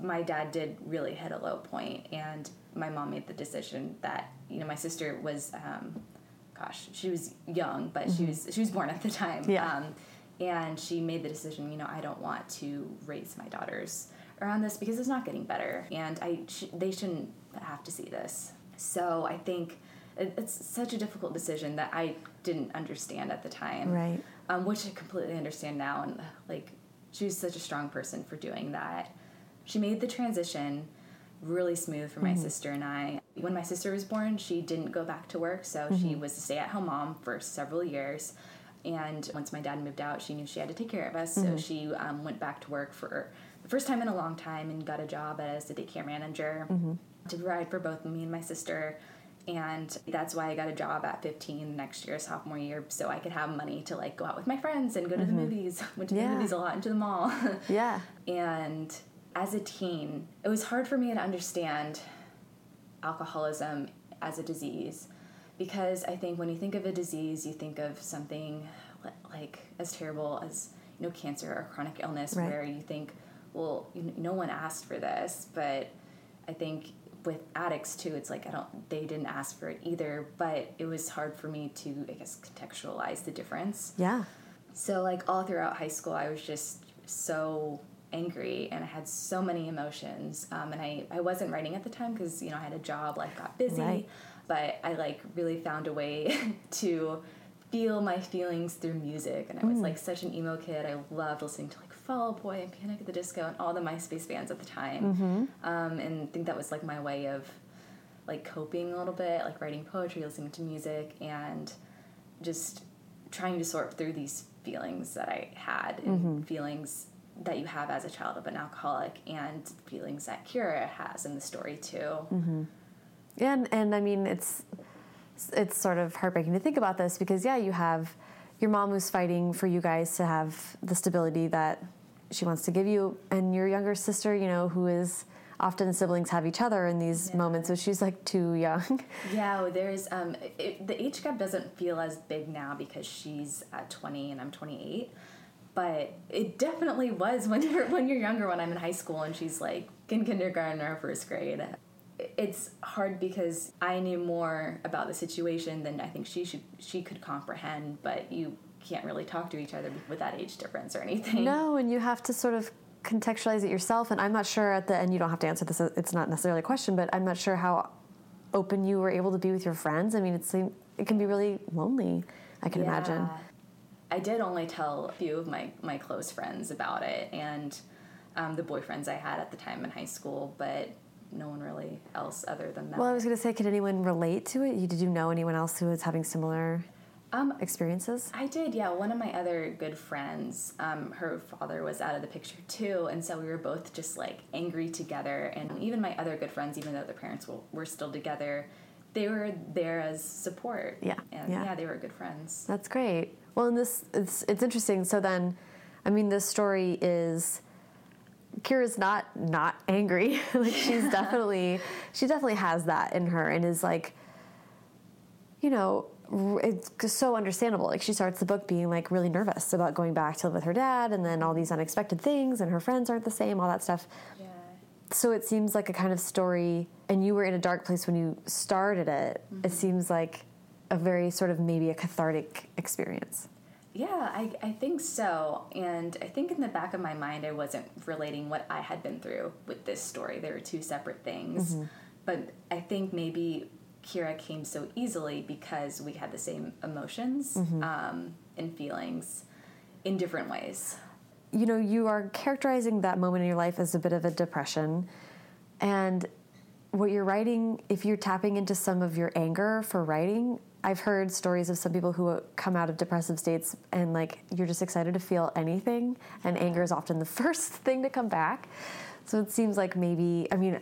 my dad did really hit a low point, and my mom made the decision that, you know, my sister was, um, gosh, she was young, but she was she was born at the time. Yeah. Um, and she made the decision, you know, I don't want to raise my daughters around this because it's not getting better, and I sh- they shouldn't have to see this. So I think it's such a difficult decision that I didn't understand at the time, Right. Um, which I completely understand now, and like she was such a strong person for doing that. She made the transition really smooth for my sister and I. When my sister was born, she didn't go back to work, so she was a stay-at-home mom for several years. And once my dad moved out, she knew she had to take care of us, so she um, went back to work for the first time in a long time and got a job as a daycare manager to provide for both me and my sister. and that's why I got a job at 15 next year, sophomore year, so I could have money to like go out with my friends and go to mm-hmm. the movies. Went to yeah. the movies a lot, into the mall. yeah. And as a teen, it was hard for me to understand alcoholism as a disease because I think when you think of a disease, you think of something like as terrible as you know cancer or chronic illness, right. where you think, well, you know, no one asked for this, but I think with addicts too, it's like I don't they didn't ask for it either, but it was hard for me to I guess contextualize the difference. Yeah. So like all throughout high school, I was just so angry and I had so many emotions. Um, and I, I wasn't writing at the time because, you know, I had a job, life got busy. Right. But I like really found a way to feel my feelings through music. And I was mm. like such an emo kid. I loved listening to like Fall Out Boy and Panic at the Disco and all the MySpace bands at the time. Mm-hmm. Um, and I think that was like my way of like coping a little bit, like writing poetry, listening to music, and just trying to sort through these feelings that I had and mm-hmm. feelings that you have as a child of an alcoholic and feelings that Kira has in the story too. Mm-hmm. Yeah, and, and I mean it's it's sort of heartbreaking to think about this because yeah, you have your mom who's fighting for you guys to have the stability that she wants to give you, and your younger sister, you know, who is often siblings have each other in these yeah. moments, so she's like too young. Yeah, there's um, it, the age gap doesn't feel as big now because she's at 20 and I'm 28 but it definitely was when you're when you're younger when i'm in high school and she's like in kindergarten or first grade. It's hard because i knew more about the situation than i think she should she could comprehend but you can't really talk to each other with that age difference or anything. No and you have to sort of contextualize it yourself and i'm not sure at the end you don't have to answer this it's not necessarily a question but i'm not sure how open you were able to be with your friends. I mean it's it can be really lonely i can yeah. imagine I did only tell a few of my, my close friends about it and um, the boyfriends I had at the time in high school, but no one really else other than that. Well, I was going to say, could anyone relate to it? Did you know anyone else who was having similar um, experiences? I did, yeah. One of my other good friends, um, her father was out of the picture too, and so we were both just like angry together. And even my other good friends, even though their parents were, were still together, they were there as support. Yeah, and yeah. yeah, they were good friends. That's great. Well, and this it's it's interesting. So then, I mean, this story is Kira's not not angry. like she's definitely she definitely has that in her and is like, you know, it's so understandable. Like she starts the book being like really nervous about going back to live with her dad, and then all these unexpected things, and her friends aren't the same, all that stuff. Yeah. So it seems like a kind of story, and you were in a dark place when you started it. Mm-hmm. It seems like a very sort of maybe a cathartic experience. Yeah, I, I think so. And I think in the back of my mind, I wasn't relating what I had been through with this story. There were two separate things. Mm-hmm. But I think maybe Kira came so easily because we had the same emotions mm-hmm. um, and feelings in different ways. You know, you are characterizing that moment in your life as a bit of a depression. And what you're writing, if you're tapping into some of your anger for writing, I've heard stories of some people who come out of depressive states and like you're just excited to feel anything, and anger is often the first thing to come back. So it seems like maybe, I mean,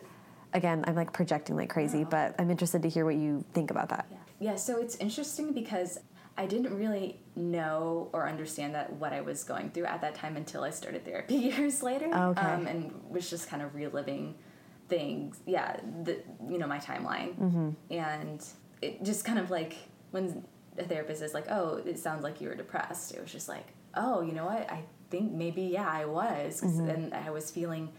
again, I'm like projecting like crazy, but I'm interested to hear what you think about that. Yeah. yeah, so it's interesting because I didn't really know or understand that what I was going through at that time until I started therapy years later. Okay. Um, and was just kind of reliving things, yeah, the, you know, my timeline. Mm-hmm. And it just kind of like when a therapist is like, "Oh, it sounds like you were depressed," it was just like, "Oh, you know what? I think maybe yeah, I was." Mm-hmm. And I was feeling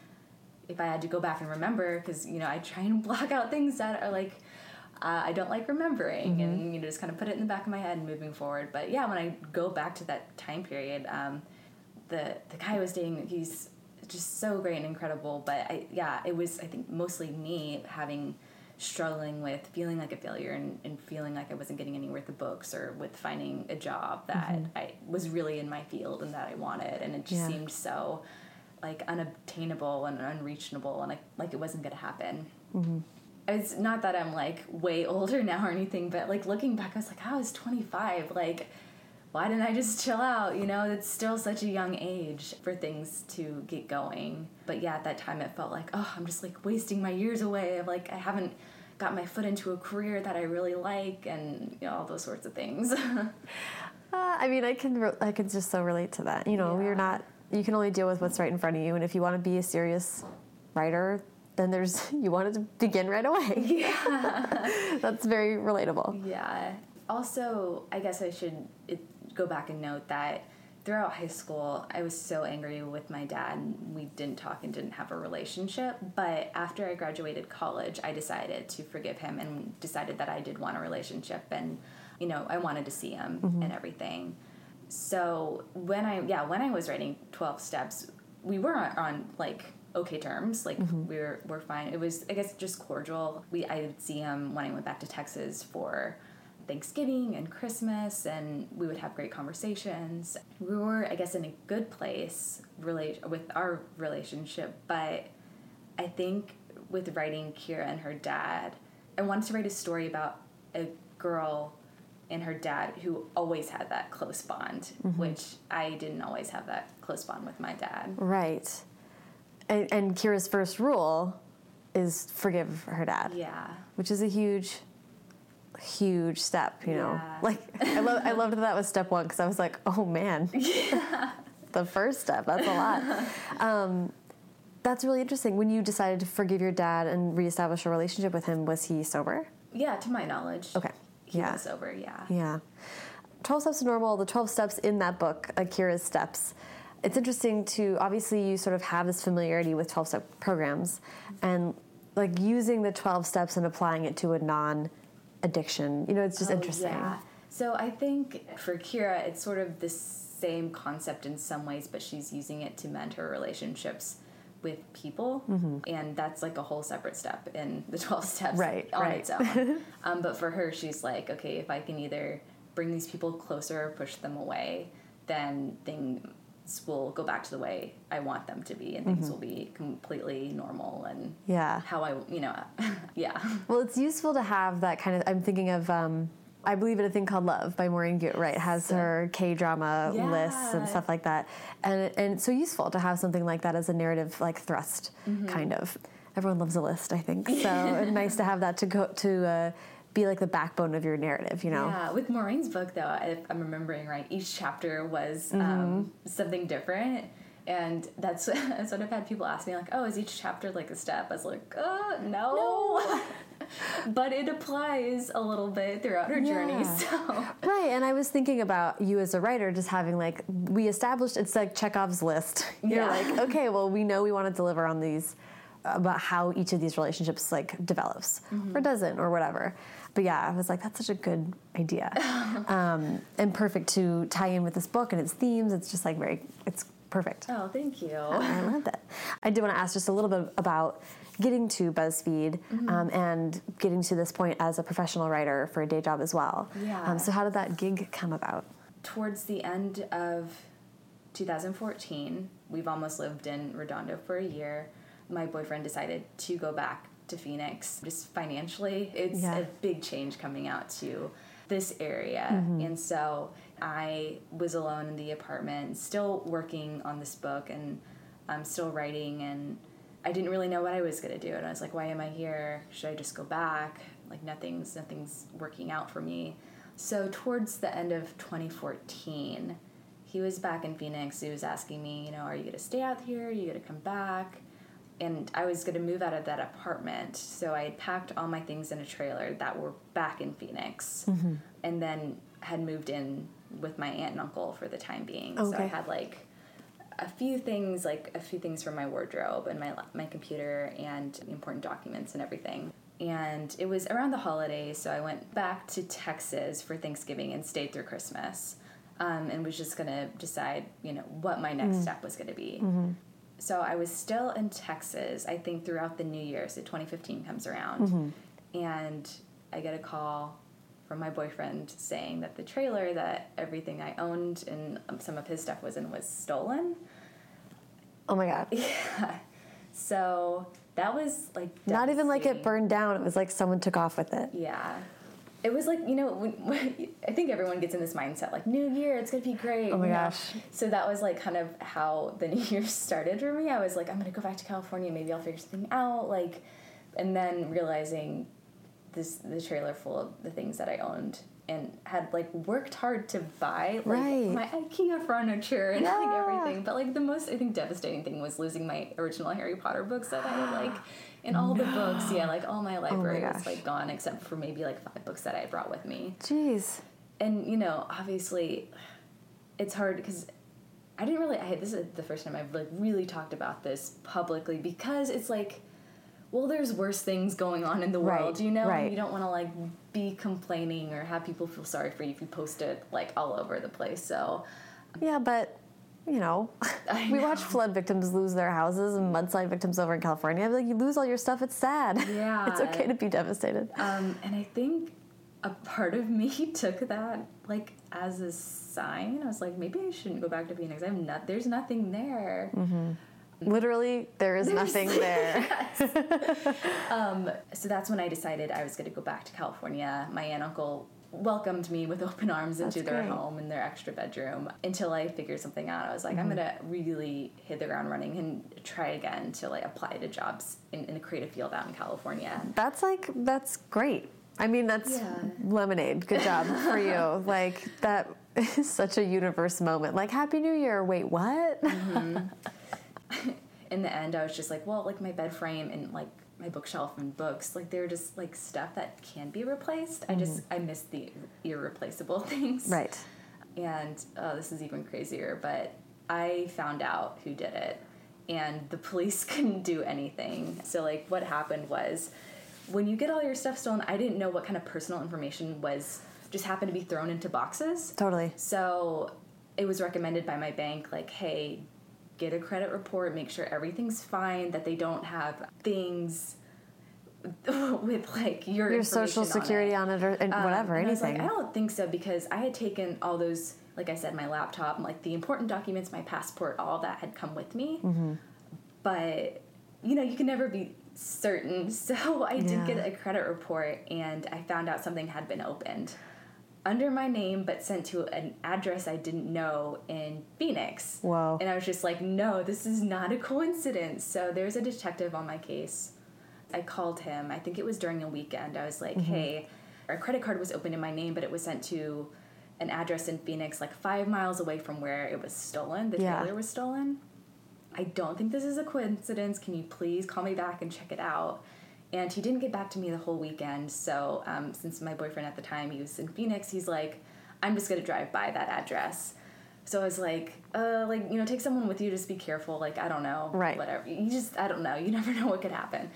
if I had to go back and remember, because you know I try and block out things that are like uh, I don't like remembering, mm-hmm. and you know just kind of put it in the back of my head and moving forward. But yeah, when I go back to that time period, um, the the guy I was dating, he's just so great and incredible. But I yeah, it was I think mostly me having struggling with feeling like a failure and, and, feeling like I wasn't getting anywhere with the books or with finding a job that mm-hmm. I was really in my field and that I wanted. And it just yeah. seemed so like unobtainable and unreachable and like, like it wasn't going to happen. Mm-hmm. It's not that I'm like way older now or anything, but like looking back, I was like, I was 25. Like, why didn't I just chill out? You know, it's still such a young age for things to get going. But yeah, at that time it felt like, oh, I'm just like wasting my years away. Of like I haven't got my foot into a career that I really like, and you know, all those sorts of things. uh, I mean, I can re- I can just so relate to that. You know, yeah. you're not you can only deal with what's right in front of you, and if you want to be a serious writer, then there's you want to begin right away. Yeah, that's very relatable. Yeah. Also, I guess I should go back and note that throughout high school, I was so angry with my dad. And we didn't talk and didn't have a relationship. But after I graduated college, I decided to forgive him and decided that I did want a relationship and, you know, I wanted to see him mm-hmm. and everything. So when I, yeah, when I was writing 12 Steps, we were on, on like, okay terms like mm-hmm. we are we're fine it was i guess just cordial we i would see him when i went back to texas for Thanksgiving and Christmas, and we would have great conversations. We were, I guess, in a good place with our relationship, but I think with writing Kira and her dad, I wanted to write a story about a girl and her dad who always had that close bond, mm-hmm. which I didn't always have that close bond with my dad. Right. And, and Kira's first rule is forgive her dad. Yeah. Which is a huge huge step, you know. Yeah. Like I love I loved that that was step one because I was like, oh man, yeah. the first step. That's a lot. Um, that's really interesting. When you decided to forgive your dad and reestablish a relationship with him, was he sober? Yeah, to my knowledge. Okay. He yeah. was sober. Yeah. Yeah. 12 Steps to Normal, the 12 steps in that book, Akira's steps. It's interesting to obviously you sort of have this familiarity with 12 step programs and like using the 12 steps and applying it to a non addiction. You know, it's just oh, interesting. Yeah. So I think for Kira, it's sort of the same concept in some ways, but she's using it to mend her relationships with people, mm-hmm. and that's like a whole separate step in the 12 steps right, on right. its own. um, but for her, she's like, okay, if I can either bring these people closer or push them away, then thing will go back to the way I want them to be, and things mm-hmm. will be completely normal and yeah, how I you know yeah. Well, it's useful to have that kind of. I'm thinking of. Um, I believe in a thing called Love by Maurene Right has her K drama yeah. lists and stuff like that, and and it's so useful to have something like that as a narrative like thrust, mm-hmm. kind of. Everyone loves a list, I think. So nice to have that to go to. Uh, be like the backbone of your narrative, you know? Yeah, with Maurene's book, though, if I'm remembering right, each chapter was um, mm-hmm. something different. And that's, that's what I've had people ask me, like, oh, is each chapter like a step? I was like, uh, no. no. but it applies a little bit throughout her yeah. journey. So. Right, and I was thinking about you as a writer just having like, we established, it's like Chekhov's list. You're yeah. like, okay, well, we know we want to deliver on these about how each of these relationships like develops mm-hmm. or doesn't or whatever but yeah, I was like, that's such a good idea, um, and perfect to tie in with this book and its themes. It's just like very, it's perfect. Oh, thank you. I love that. I did want to ask just a little bit about getting to BuzzFeed mm-hmm. um, and getting to this point as a professional writer for a day job as well. Yeah. Um, so how did that gig come about? Towards the end of 2014, we've almost lived in Redondo for a year. My boyfriend decided to go back to Phoenix. Just financially, it's yeah. a big change coming out to this area. Mm-hmm. And so I was alone in the apartment, still working on this book and I'm still writing and I didn't really know what I was going to do and I was like why am I here? Should I just go back? Like nothing's nothing's working out for me. So towards the end of 2014, he was back in Phoenix. He was asking me, you know, are you going to stay out here? Are you going to come back? And I was going to move out of that apartment. So I had packed all my things in a trailer that were back in Phoenix mm-hmm. and then had moved in with my aunt and uncle for the time being. Okay. So I had like a few things, like a few things from my wardrobe and my, my computer and important documents and everything. And it was around the holidays, so I went back to Texas for Thanksgiving and stayed through Christmas. Um, and was just gonna decide, you know, what my next mm step was gonna be. Mm-hmm so I was still in Texas, I think throughout the new year, so 2015 comes around. Mm-hmm. And I get a call from my boyfriend saying that the trailer that everything I owned and some of his stuff was in was stolen. Oh my god. Yeah. So that was like not even like it burned down, it was like someone took off with it. Yeah it was like you know when, when, I think everyone gets in this mindset like New Year it's gonna be great. Oh my you know? gosh! So that was like kind of how the New Year started for me. I was like I'm gonna go back to California. Maybe I'll figure something out. Like, and then realizing this the trailer full of the things that I owned and had like worked hard to buy like Right. my IKEA furniture and Yeah. like everything. But like the most I think devastating thing was losing my original Harry Potter books that I had like in all the books, yeah, like all my oh library was like gone except for maybe like five books that I brought with me. Jeez. And you know, obviously it's hard because I didn't really I this is the first time I've like really talked about this publicly because it's like well there's worse things going on in the Right, world, you know? right. And you don't want to like be complaining or have people feel sorry for you if you post it like all over the place. So Yeah, but you know, I we watch flood victims lose their houses and mudslide victims over in California. Like you lose all your stuff, it's sad. Yeah. it's okay to be devastated. Um, and I think a part of me took that like as a sign. I was like, maybe I shouldn't go back to Phoenix. I'm not. There's nothing there. Literally, there is nothing there. Um, so that's when I decided I was going to go back to California. My aunt and uncle welcomed me with open arms into That's their great. home in their extra bedroom until I figured something out. I was like, I'm Mm-hmm. gonna really hit the ground running and try again to like apply to jobs in, in a creative field out in California. That's like that's great. I mean, that's Yeah. lemonade. Good job for you. Like that is such a universe moment. Like Happy New Year. Wait, what? In the end, I was just like, well, like my bed frame and like my bookshelf and books, like they're just like stuff that can be replaced. I just I miss the irreplaceable things. Mm-hmm. right. And oh, this is even crazier, but I found out who did it, and the police couldn't do anything. So like, what happened was, when you get all your stuff stolen, I didn't know what kind of personal information was just happened to be thrown into boxes. Totally. So it was recommended by my bank, like, hey, get a credit report, make sure everything's fine, that they don't have things with like your Your social security on it. on it, or and Um, whatever, and I was anything. like, I don't think so because I had taken all those, like I said, my laptop, like the important documents, my passport, all that had come with me. Mm-hmm. But you know, you can never be certain. So I did Yeah. get a credit report, and I found out something had been opened under my name, but sent to an address I didn't know in Phoenix. Whoa. And I was just like, no, this is not a coincidence. So there's a detective on my case. I called him. I think it was during a weekend. I was like, Mm-hmm. hey, our credit card was opened in my name, but it was sent to an address in Phoenix, like five miles away from where it was stolen. The Yeah. trailer was stolen. I don't think this is a coincidence. Can you please call me back and check it out? And he didn't get back to me the whole weekend. So, um, since my boyfriend at the time he was in Phoenix, he's like, I'm just gonna drive by that address. So I was like, uh, like you know, take someone with you. Just be careful. Like I don't know, Right. Whatever. You just I don't know. You never know what could happen.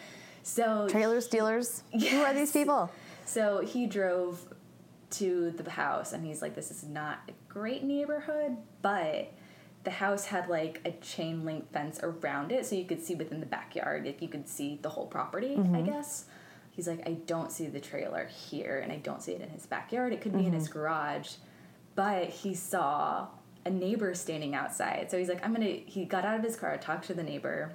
So Trailer stealers. Who are these people? so he drove to the house and he's like, This is not a great neighborhood, but the house had like a chain link fence around it so you could see within the backyard. Like you could see the whole property, I mm-hmm. guess. He's like, I don't see the trailer here and I don't see it in his backyard. It could be in his mm-hmm. garage. But he saw a neighbor standing outside. So he's like, I'm gonna he got out of his car, talked to the neighbor,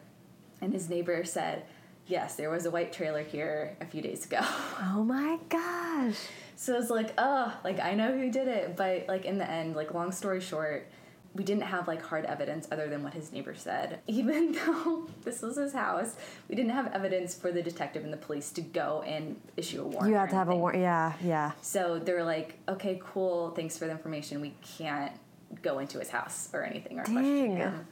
and his neighbor said, Yes, there was a white trailer here a few days ago. Oh my gosh. So it's like, oh, like I know who did it, but like in the end, like long story short, we didn't have like hard evidence other than what his neighbor said. Even though this was his house, we didn't have evidence for the detective and the police to go and issue a warrant. You had to have a warrant. Yeah, yeah. So they were like, okay, cool, thanks for the information. We can't go into his house or anything or question him.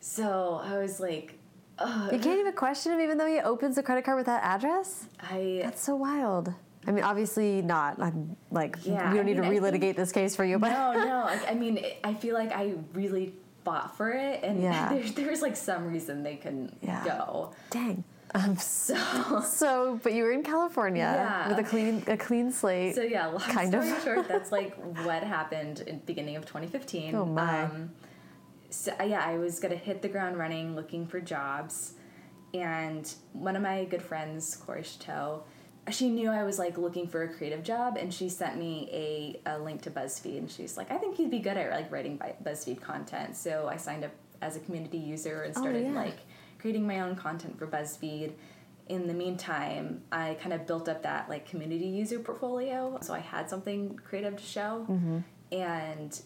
So I was like, You can't even question him, even though he opens a credit card with that address. I That's so wild. I mean, obviously not. I'm like, Yeah, we don't need mean, I to think- relitigate this case for you, but no, no. Like, I mean, I feel like I really fought for it, and Yeah. there, there's like some reason they couldn't Yeah. go. dang. Um, So, so, but you were in California Yeah. with a clean a clean slate. so yeah. Long Kind of. short, that's like what happened in the beginning of 2015. Oh, my. Um, so uh, yeah, I was gonna hit the ground running, looking for jobs, and one of my good friends, Corrie Shatto, she knew I was like looking for a creative job, and she sent me a, a link to BuzzFeed, and she's like, I think you'd be good at like writing BuzzFeed content. So I signed up as a community user and Oh, started yeah. like creating my own content for BuzzFeed. In the meantime, I kind of built up that like community user portfolio, so I had something creative to show, Mm-hmm. and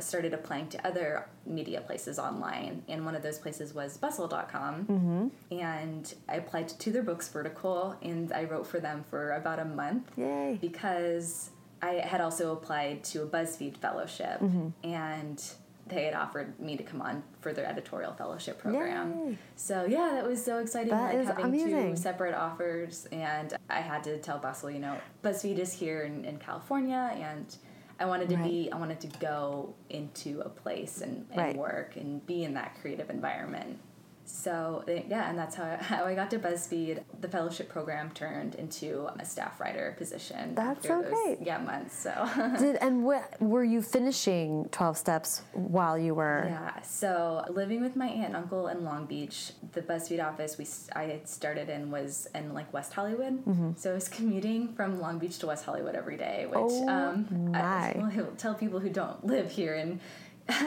started applying to other media places online, and one of those places was bustle.com. Mm-hmm. And I applied to their books vertical, and I wrote for them for about a month Yay. because I had also applied to a BuzzFeed fellowship, Mm-hmm. and they had offered me to come on for their editorial fellowship program. Yay. So yeah, that was so exciting. That like is having amazing. two separate offers, and I had to tell Bustle, you know, BuzzFeed is here in, in California, and I wanted to be, I wanted to go into a place and, and Right. work and be in that creative environment. So yeah, and that's how, how I got to BuzzFeed. The fellowship program turned into a staff writer position. That's so those, great. Yeah, months. So Did and what were you finishing Twelve Steps while you were? yeah. So living with my aunt and uncle in Long Beach, the BuzzFeed office we I had started in was in like West Hollywood. Mm-hmm. So I was commuting from Long Beach to West Hollywood every day, which Oh, um, I tell people who don't live here in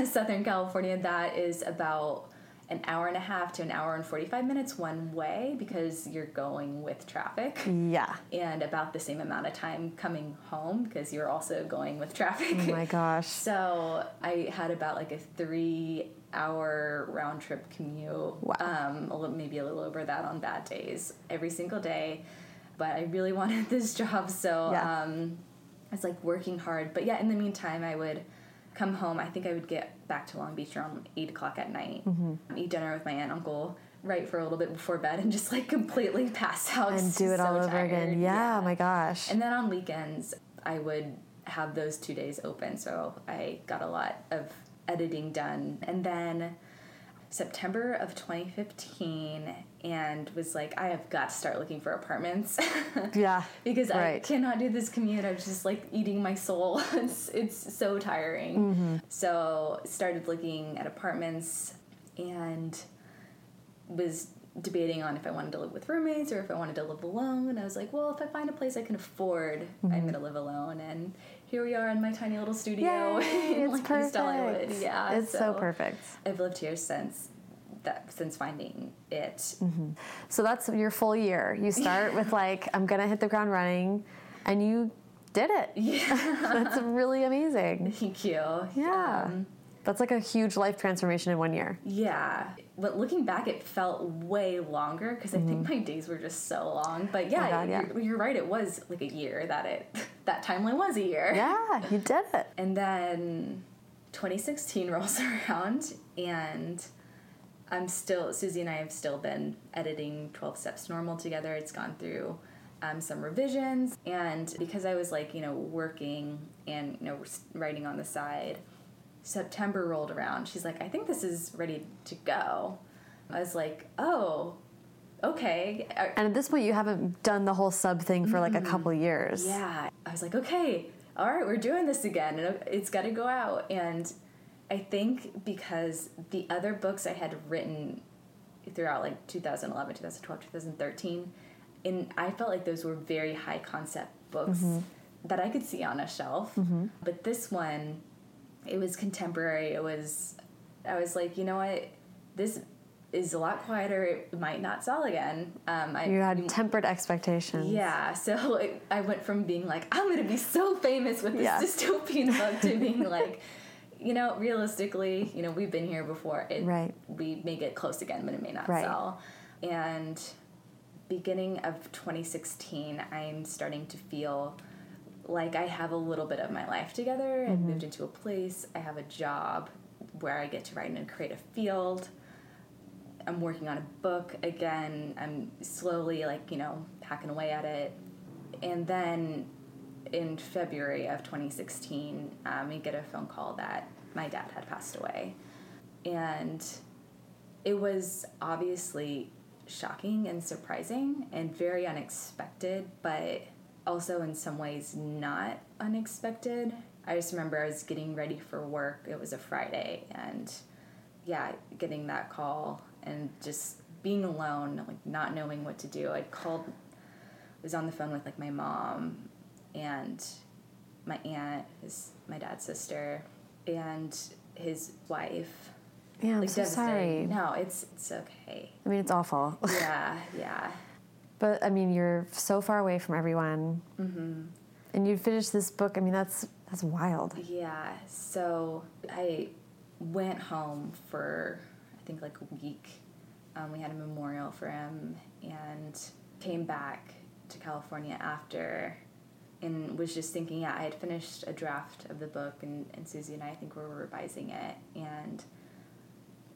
Southern California that is about an hour and a half to an hour and 45 minutes one way because you're going with traffic Yeah. and about the same amount of time coming home because you're also going with traffic. Oh my gosh. So I had about like a three hour round trip commute. Wow. Um, a little, maybe a little over that on bad days every single day. But I really wanted this job, so Yeah. um, I was like working hard. But yeah, in the meantime, I would come home. I think I would get back to Long Beach around eight o'clock at night, Mm-hmm. eat dinner with my aunt and uncle. Right for a little bit before bed and just like completely pass out And do it so all over tired. again. Yeah, my gosh. And then on weekends, I would have those two days open, so I got a lot of editing done. And then September of 2015, and was like, I have got to start looking for apartments yeah. because I cannot do this commute. I was just like eating my soul. it's it's so tiring. Mm-hmm. So started looking at apartments and was debating on if I wanted to live with roommates or if I wanted to live alone. And I was like, well, if I find a place I can afford, Mm-hmm. I'm gonna live alone. And here we are in my tiny little studio Yay, in it's like perfect. East Hollywood. Yeah, It's so perfect. I've lived here since that since finding it. Mm-hmm. So that's your full year. You start with like, I'm gonna hit the ground running, and you did it. Yeah, That's really amazing. thank you. Yeah. Um, That's like a huge life transformation in one year. Yeah, but looking back, it felt way longer because I think my days were just so long. But yeah, Mm-hmm. Oh God, yeah. You're, you're right. It was like a year that it that timeline was a year. Yeah, you did it. And then 2016 rolls around, and I'm still Suzie and I have still been editing 12 Steps Normal together. It's gone through um, some revisions, and because I was like you know working and you know writing on the side, September rolled around. She's like, I think this is ready to go. I was like, oh, okay. And at this point, you haven't done the whole sub thing for like a couple years. Yeah. I was like, okay, all right, we're doing this again, and it's got to go out. And I think because the other books I had written throughout like 2011, 2012, 2013, and I felt like those were very high concept books that I could see on a shelf. But this one, it was contemporary. It was, I was like, you know what, this is a lot quieter. It might not sell again. Um, I, You had tempered expectations. yeah, so it, I went from being like, I'm gonna be so famous with this Yeah. dystopian book to being like, you know, realistically, you know, we've been here before. It, Right. We may get close again, but it may not Right. sell. And beginning of 2016, I'm starting to feel like I have a little bit of my life together. I've mm-hmm. moved into a place. I have a job where I get to write in a creative field. I'm working on a book again. I'm slowly like, you know, hacking away at it. And then in February of 2016, um, we get a phone call that my dad had passed away. And it was obviously shocking and surprising and very unexpected, but also in some ways not unexpected. I just remember I was getting ready for work. It was a Friday, and yeah, getting that call and just being alone, like not knowing what to do. I called, was on the phone with like my mom and my aunt, his my dad's sister, and his wife. Yeah, I'm like so sorry. No, it's it's okay. I mean, it's awful. Yeah, yeah. But I mean, you're so far away from everyone. Mm-hmm. And you finished this book. I mean, that's That's wild. Yeah. So I went home for I think like a week. Um, we had a memorial for him and came back to California after and was just thinking, yeah, I had finished a draft of the book and, and Suzie and I, I think we were revising it and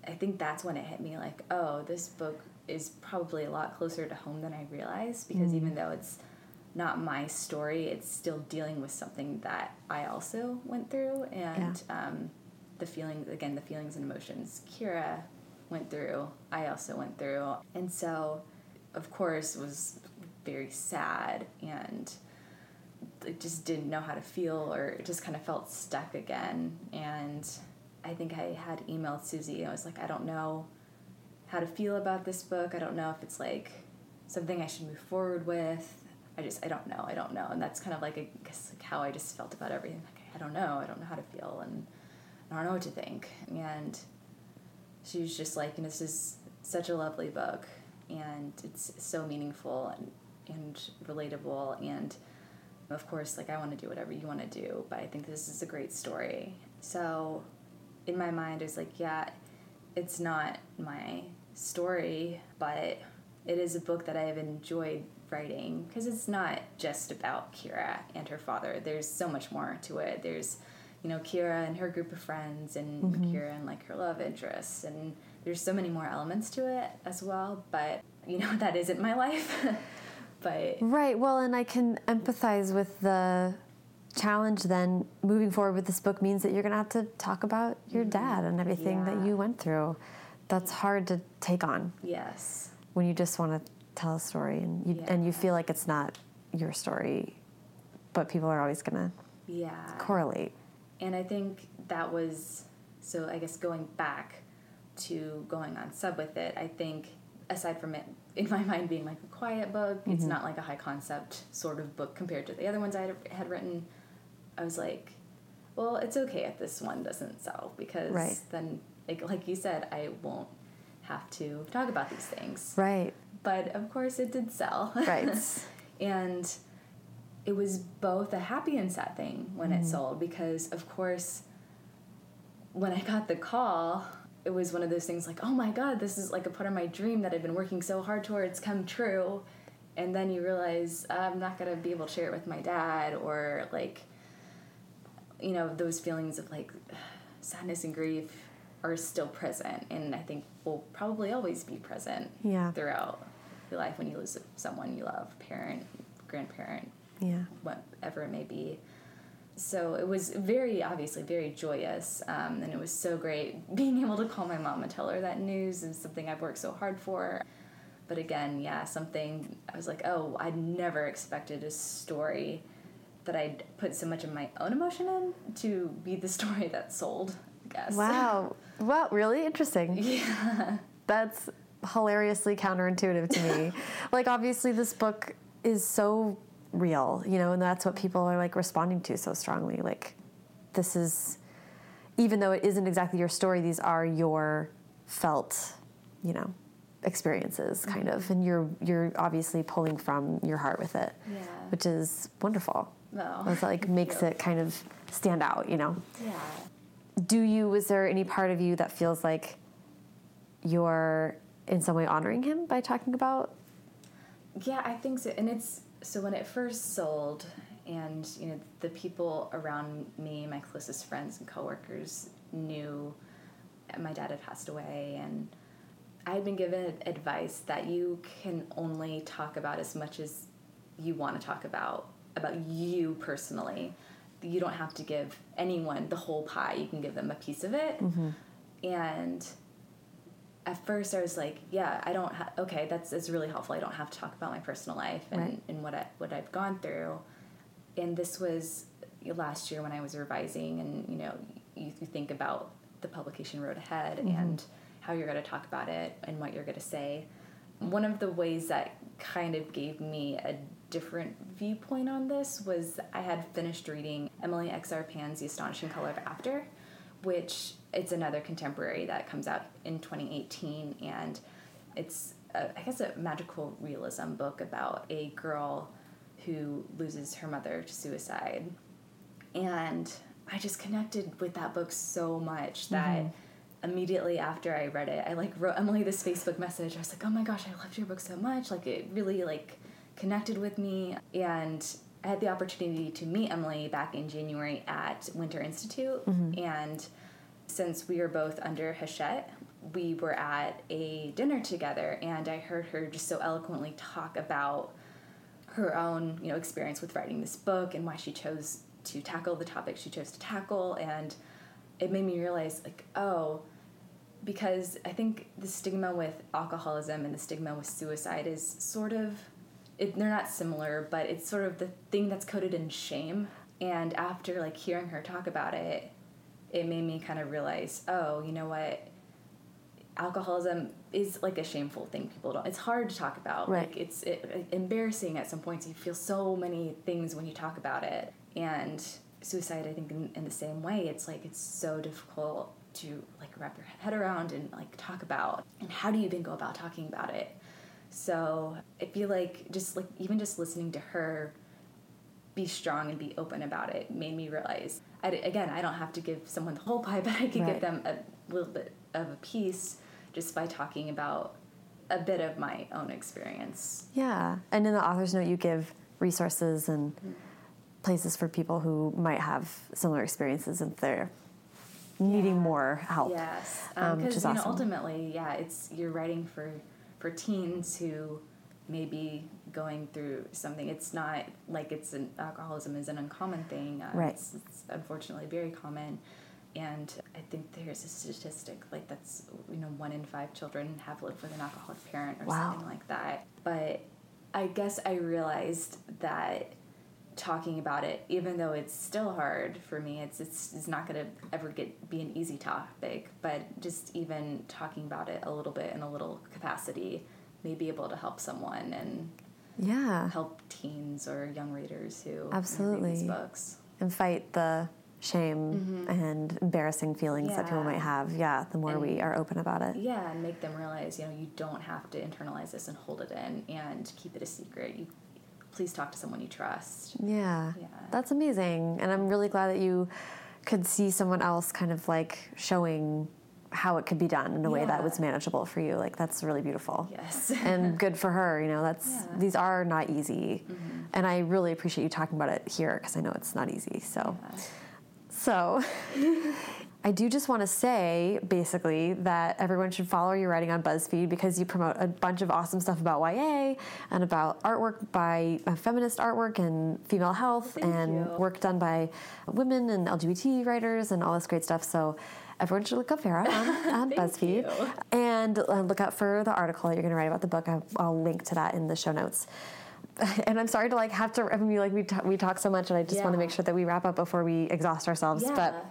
I think that's when it hit me like, oh, this book is probably a lot closer to home than I realized because mm. even though it's not my story, it's still dealing with something that I also went through and yeah. um, the feelings again, the feelings and emotions Kira went through, I also went through, and so of course was very sad and I just didn't know how to feel or it just kind of felt stuck again and I think I had emailed Suzie. And I was like, I don't know how to feel about this book. I don't know if it's like something I should move forward with. I just I don't know. I don't know. And that's kind of like guess like how I just felt about everything. Like I don't know. I don't know how to feel and I don't know what to think. And she was just like, and this is such a lovely book and it's so meaningful and and relatable and of course like I want to do whatever you want to do, but I think this is a great story. So in my mind it's like, yeah, it's not my story, but it is a book that I have enjoyed writing because it's not just about Kira and her father. There's so much more to it. There's, you know, Kira and her group of friends, and mm-hmm. Kira and like her love interests, and there's so many more elements to it as well. But you know, that isn't my life. but right. Well, and I can empathize with the challenge then moving forward with this book means that you're going to have to talk about your mm-hmm. dad and everything yeah. that you went through. That's hard to take on. Yes. When you just want to tell a story and you yeah. and you feel like it's not your story, but people are always going to yeah correlate. And I think that was so I guess going back to going on sub with it, I think aside from it in my mind being like a quiet book, mm-hmm. it's not like a high concept sort of book compared to the other ones I had written I was like, well, it's okay if this one doesn't sell because right. then, like, like you said, I won't have to talk about these things. Right. But of course, it did sell. Right. and it was both a happy and sad thing when mm. it sold because, of course, when I got the call, it was one of those things like, oh my god, this is like a part of my dream that I've been working so hard towards come true. And then you realize I'm not gonna be able to share it with my dad or like you know those feelings of like sadness and grief are still present and i think will probably always be present yeah. throughout your life when you lose someone you love parent grandparent yeah whatever it may be so it was very obviously very joyous um, and it was so great being able to call my mom and tell her that news is something i've worked so hard for but again yeah something i was like oh I'd never expected a story that I'd put so much of my own emotion in to be the story that sold, I guess. Wow. Wow, really interesting. Yeah. That's hilariously counterintuitive to me. like obviously this book is so real, you know, and that's what people are like responding to so strongly. Like this is even though it isn't exactly your story, these are your felt, you know, experiences mm-hmm. kind of and you're you're obviously pulling from your heart with it. Yeah. Which is wonderful. No. It's like makes it kind of stand out, you know? Yeah. Do you, was there any part of you that feels like you're in some way honoring him by talking about? Yeah, I think so. And it's, so when it first sold, and you know the people around me, my closest friends and coworkers knew my dad had passed away, and I had been given advice that you can only talk about as much as you want to talk about about you personally. You don't have to give anyone the whole pie. You can give them a piece of it. Mm-hmm. And at first, I was like, "Yeah, I don't. Ha- okay, that's that's really helpful. I don't have to talk about my personal life and, right. and what I what I've gone through." And this was last year when I was revising, and you know, you, you think about the publication road ahead mm-hmm. and how you're going to talk about it and what you're going to say. One of the ways that kind of gave me a different viewpoint on this was I had finished reading Emily X. R. Pan's The Astonishing Color of After, which it's another contemporary that comes out in 2018, and it's a, I guess a magical realism book about a girl who loses her mother to suicide, And I just connected with that book so much that mm-hmm. immediately after I read it, I like wrote Emily this Facebook message. I was like, "Oh my gosh, I loved your book so much! Like it really like connected with me." And I had the opportunity to meet Emily back in January at Winter Institute, mm-hmm. and since we are both under Hachette, we were at a dinner together, and I heard her just so eloquently talk about her own, you know, experience with writing this book and why she chose to tackle the topic she chose to tackle, and it made me realize, like, oh, because I think the stigma with alcoholism and the stigma with suicide is sort of, it, they're not similar, but it's sort of the thing that's coded in shame. And after like hearing her talk about it, it made me kind of realize, oh, you know what? Alcoholism is like a shameful thing. People don't. It's hard to talk about. Right. Like it's it, embarrassing at some points. You feel so many things when you talk about it, and suicide. I think in, in the same way, it's like it's so difficult to like wrap your head around and like talk about. And how do you even go about talking about it? So I feel like just like even just listening to her be strong and be open about it made me realize I, again i don't have to give someone the whole pie but i can right. give them a little bit of a piece just by talking about a bit of my own experience yeah and in the author's note you give resources and mm-hmm. places for people who might have similar experiences if they're needing yeah. more help yes because um, um, you awesome. know ultimately yeah it's you're writing for for teens who may be going through something. It's not like it's an alcoholism is an uncommon thing. Uh, right. It's, it's, unfortunately very common, and I think there's a statistic like that's you know one in five children have lived with an alcoholic parent or wow. something like that. But I guess I realized that talking about it, even though it's still hard for me, it's it's, it's not going to ever get be an easy topic. But just even talking about it a little bit in a little capacity may be able to help someone and yeah help teens or young readers who absolutely read these books and fight the shame mm-hmm. and embarrassing feelings yeah. that people might have yeah the more and, we are open about it yeah and make them realize you know you don't have to internalize this and hold it in and keep it a secret you please talk to someone you trust yeah yeah that's amazing and i'm really glad that you could see someone else kind of like showing how it could be done in a yeah. way that was manageable for you. Like that's really beautiful. Yes. and good for her. You know, that's yeah. these are not easy, mm-hmm. and I really appreciate you talking about it here because I know it's not easy. So, yeah. so. I do just want to say, basically, that everyone should follow your writing on BuzzFeed because you promote a bunch of awesome stuff about YA and about artwork by uh, feminist artwork and female health Thank and you. work done by women and LGBT writers and all this great stuff. So everyone should look up Farrah on, on BuzzFeed you. and uh, look out for the article that you're going to write about the book. I'll, I'll, link to that in the show notes. And I'm sorry to like have to. I mean, like we t- we talk so much, and I just yeah. want to make sure that we wrap up before we exhaust ourselves. Yeah. But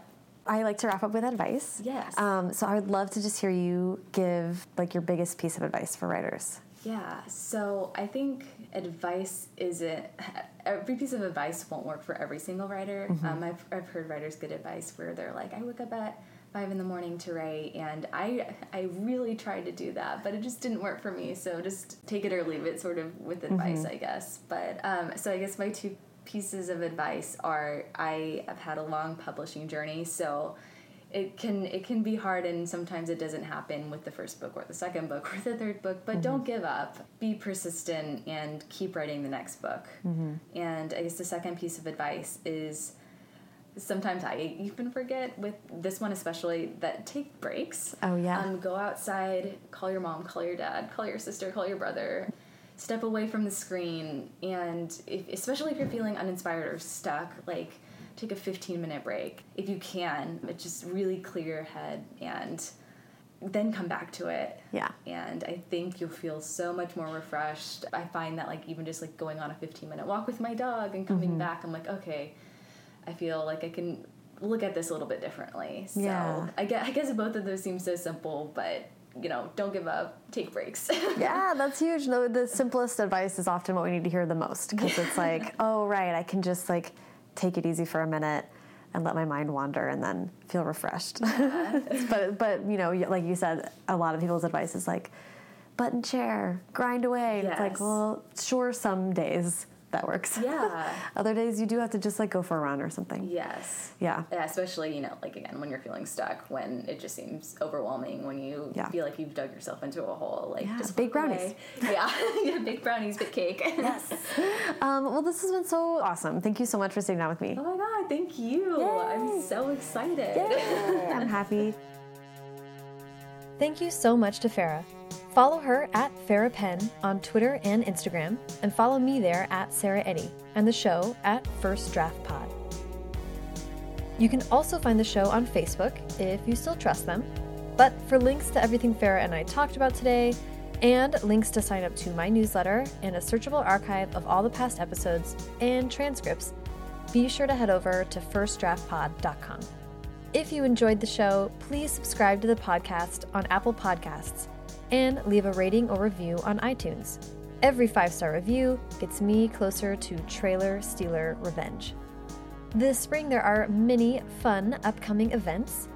I like to wrap up with advice. Yes. Um, so I would love to just hear you give like your biggest piece of advice for writers. Yeah. So I think advice isn't every piece of advice won't work for every single writer. Mm-hmm. Um, I've I've heard writers get advice where they're like, I wake up at five in the morning to write and I I really tried to do that but it just didn't work for me so just take it or leave it sort of with advice mm-hmm. I guess but um, so I guess my two pieces of advice are I have had a long publishing journey so it can it can be hard and sometimes it doesn't happen with the first book or the second book or the third book but mm-hmm. don't give up be persistent and keep writing the next book mm-hmm. and I guess the second piece of advice is sometimes I even forget with this one especially that take breaks. Oh yeah. Um, go outside, call your mom, call your dad, call your sister, call your brother. Step away from the screen, and if, especially if you're feeling uninspired or stuck, like take a 15 minute break if you can. But just really clear your head and then come back to it. Yeah. And I think you'll feel so much more refreshed. I find that like even just like going on a 15 minute walk with my dog and coming mm-hmm. back, I'm like, okay, I feel like I can look at this a little bit differently. So yeah. I guess, I guess both of those seem so simple, but you know, don't give up, take breaks. yeah, that's huge. No, the simplest advice is often what we need to hear the most because it's like, oh, right, I can just like take it easy for a minute and let my mind wander and then feel refreshed. Yeah. but but you know, like you said, a lot of people's advice is like button chair, grind away. Yes. It's like, well, sure some days that works. Yeah. Other days you do have to just like go for a run or something. Yes. Yeah. Yeah, especially, you know, like again, when you're feeling stuck, when it just seems overwhelming, when you Yeah. feel like you've dug yourself into a hole. Like, Yeah, just big brownies. Yeah. yeah, bake brownies, bake cake. Yes. um, well, this has been so awesome. Thank you so much for sitting down with me. Oh my god, thank you. I'm so excited. I'm happy. Thank you so much to Farrah. Follow her at Farrah Penn on Twitter and Instagram, and follow me there at Sarah Enni and the show at First Draft Pod. You can also find the show on Facebook if you still trust them. But for links to everything Farrah and I talked about today, and links to sign up to my newsletter and a searchable archive of all the past episodes and transcripts, be sure to head over to firstdraftpod.com. If you enjoyed the show, please subscribe to the podcast on Apple Podcasts and leave a rating or review on iTunes. Every five star review gets me closer to Trailer Stealer Revenge. This spring, there are many fun upcoming events.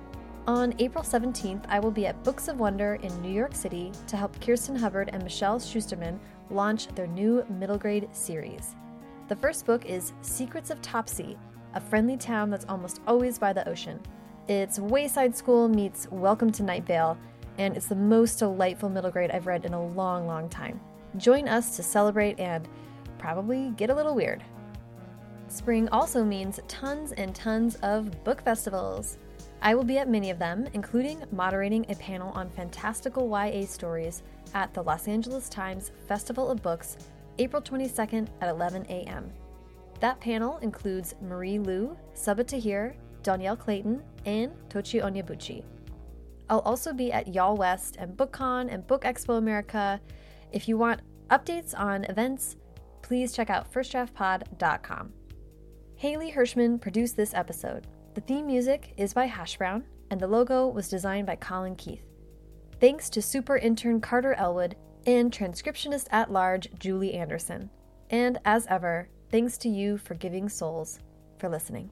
On April 17th, I will be at Books of Wonder in New York City to help Kirsten Hubbard and Michelle Schusterman launch their new middle grade series. The first book is Secrets of Topsea, a friendly town that's almost always by the ocean. It's Wayside School meets Welcome to Night Vale, and it's the most delightful middle grade I've read in a long, long time. Join us to celebrate and probably get a little weird. Spring also means tons and tons of book festivals. I will be at many of them, including moderating a panel on fantastical YA stories at the Los Angeles Times Festival of Books, April 22nd at 11 a.m. That panel includes Marie Lu, Sabaa Tahir, Dhonielle Clayton, and Tochi Onyebuchi. I'll also be at YALLWEST and BookCon and Book Expo America. If you want updates on events, please check out firstdraftpod.com. Haley Hirschman produced this episode. The theme music is by Hash Brown, and the logo was designed by Colin Keith. Thanks to super intern Carter Elwood and transcriptionist at large Julie Anderson. And as ever, thanks to you, Forgiving Souls, for listening.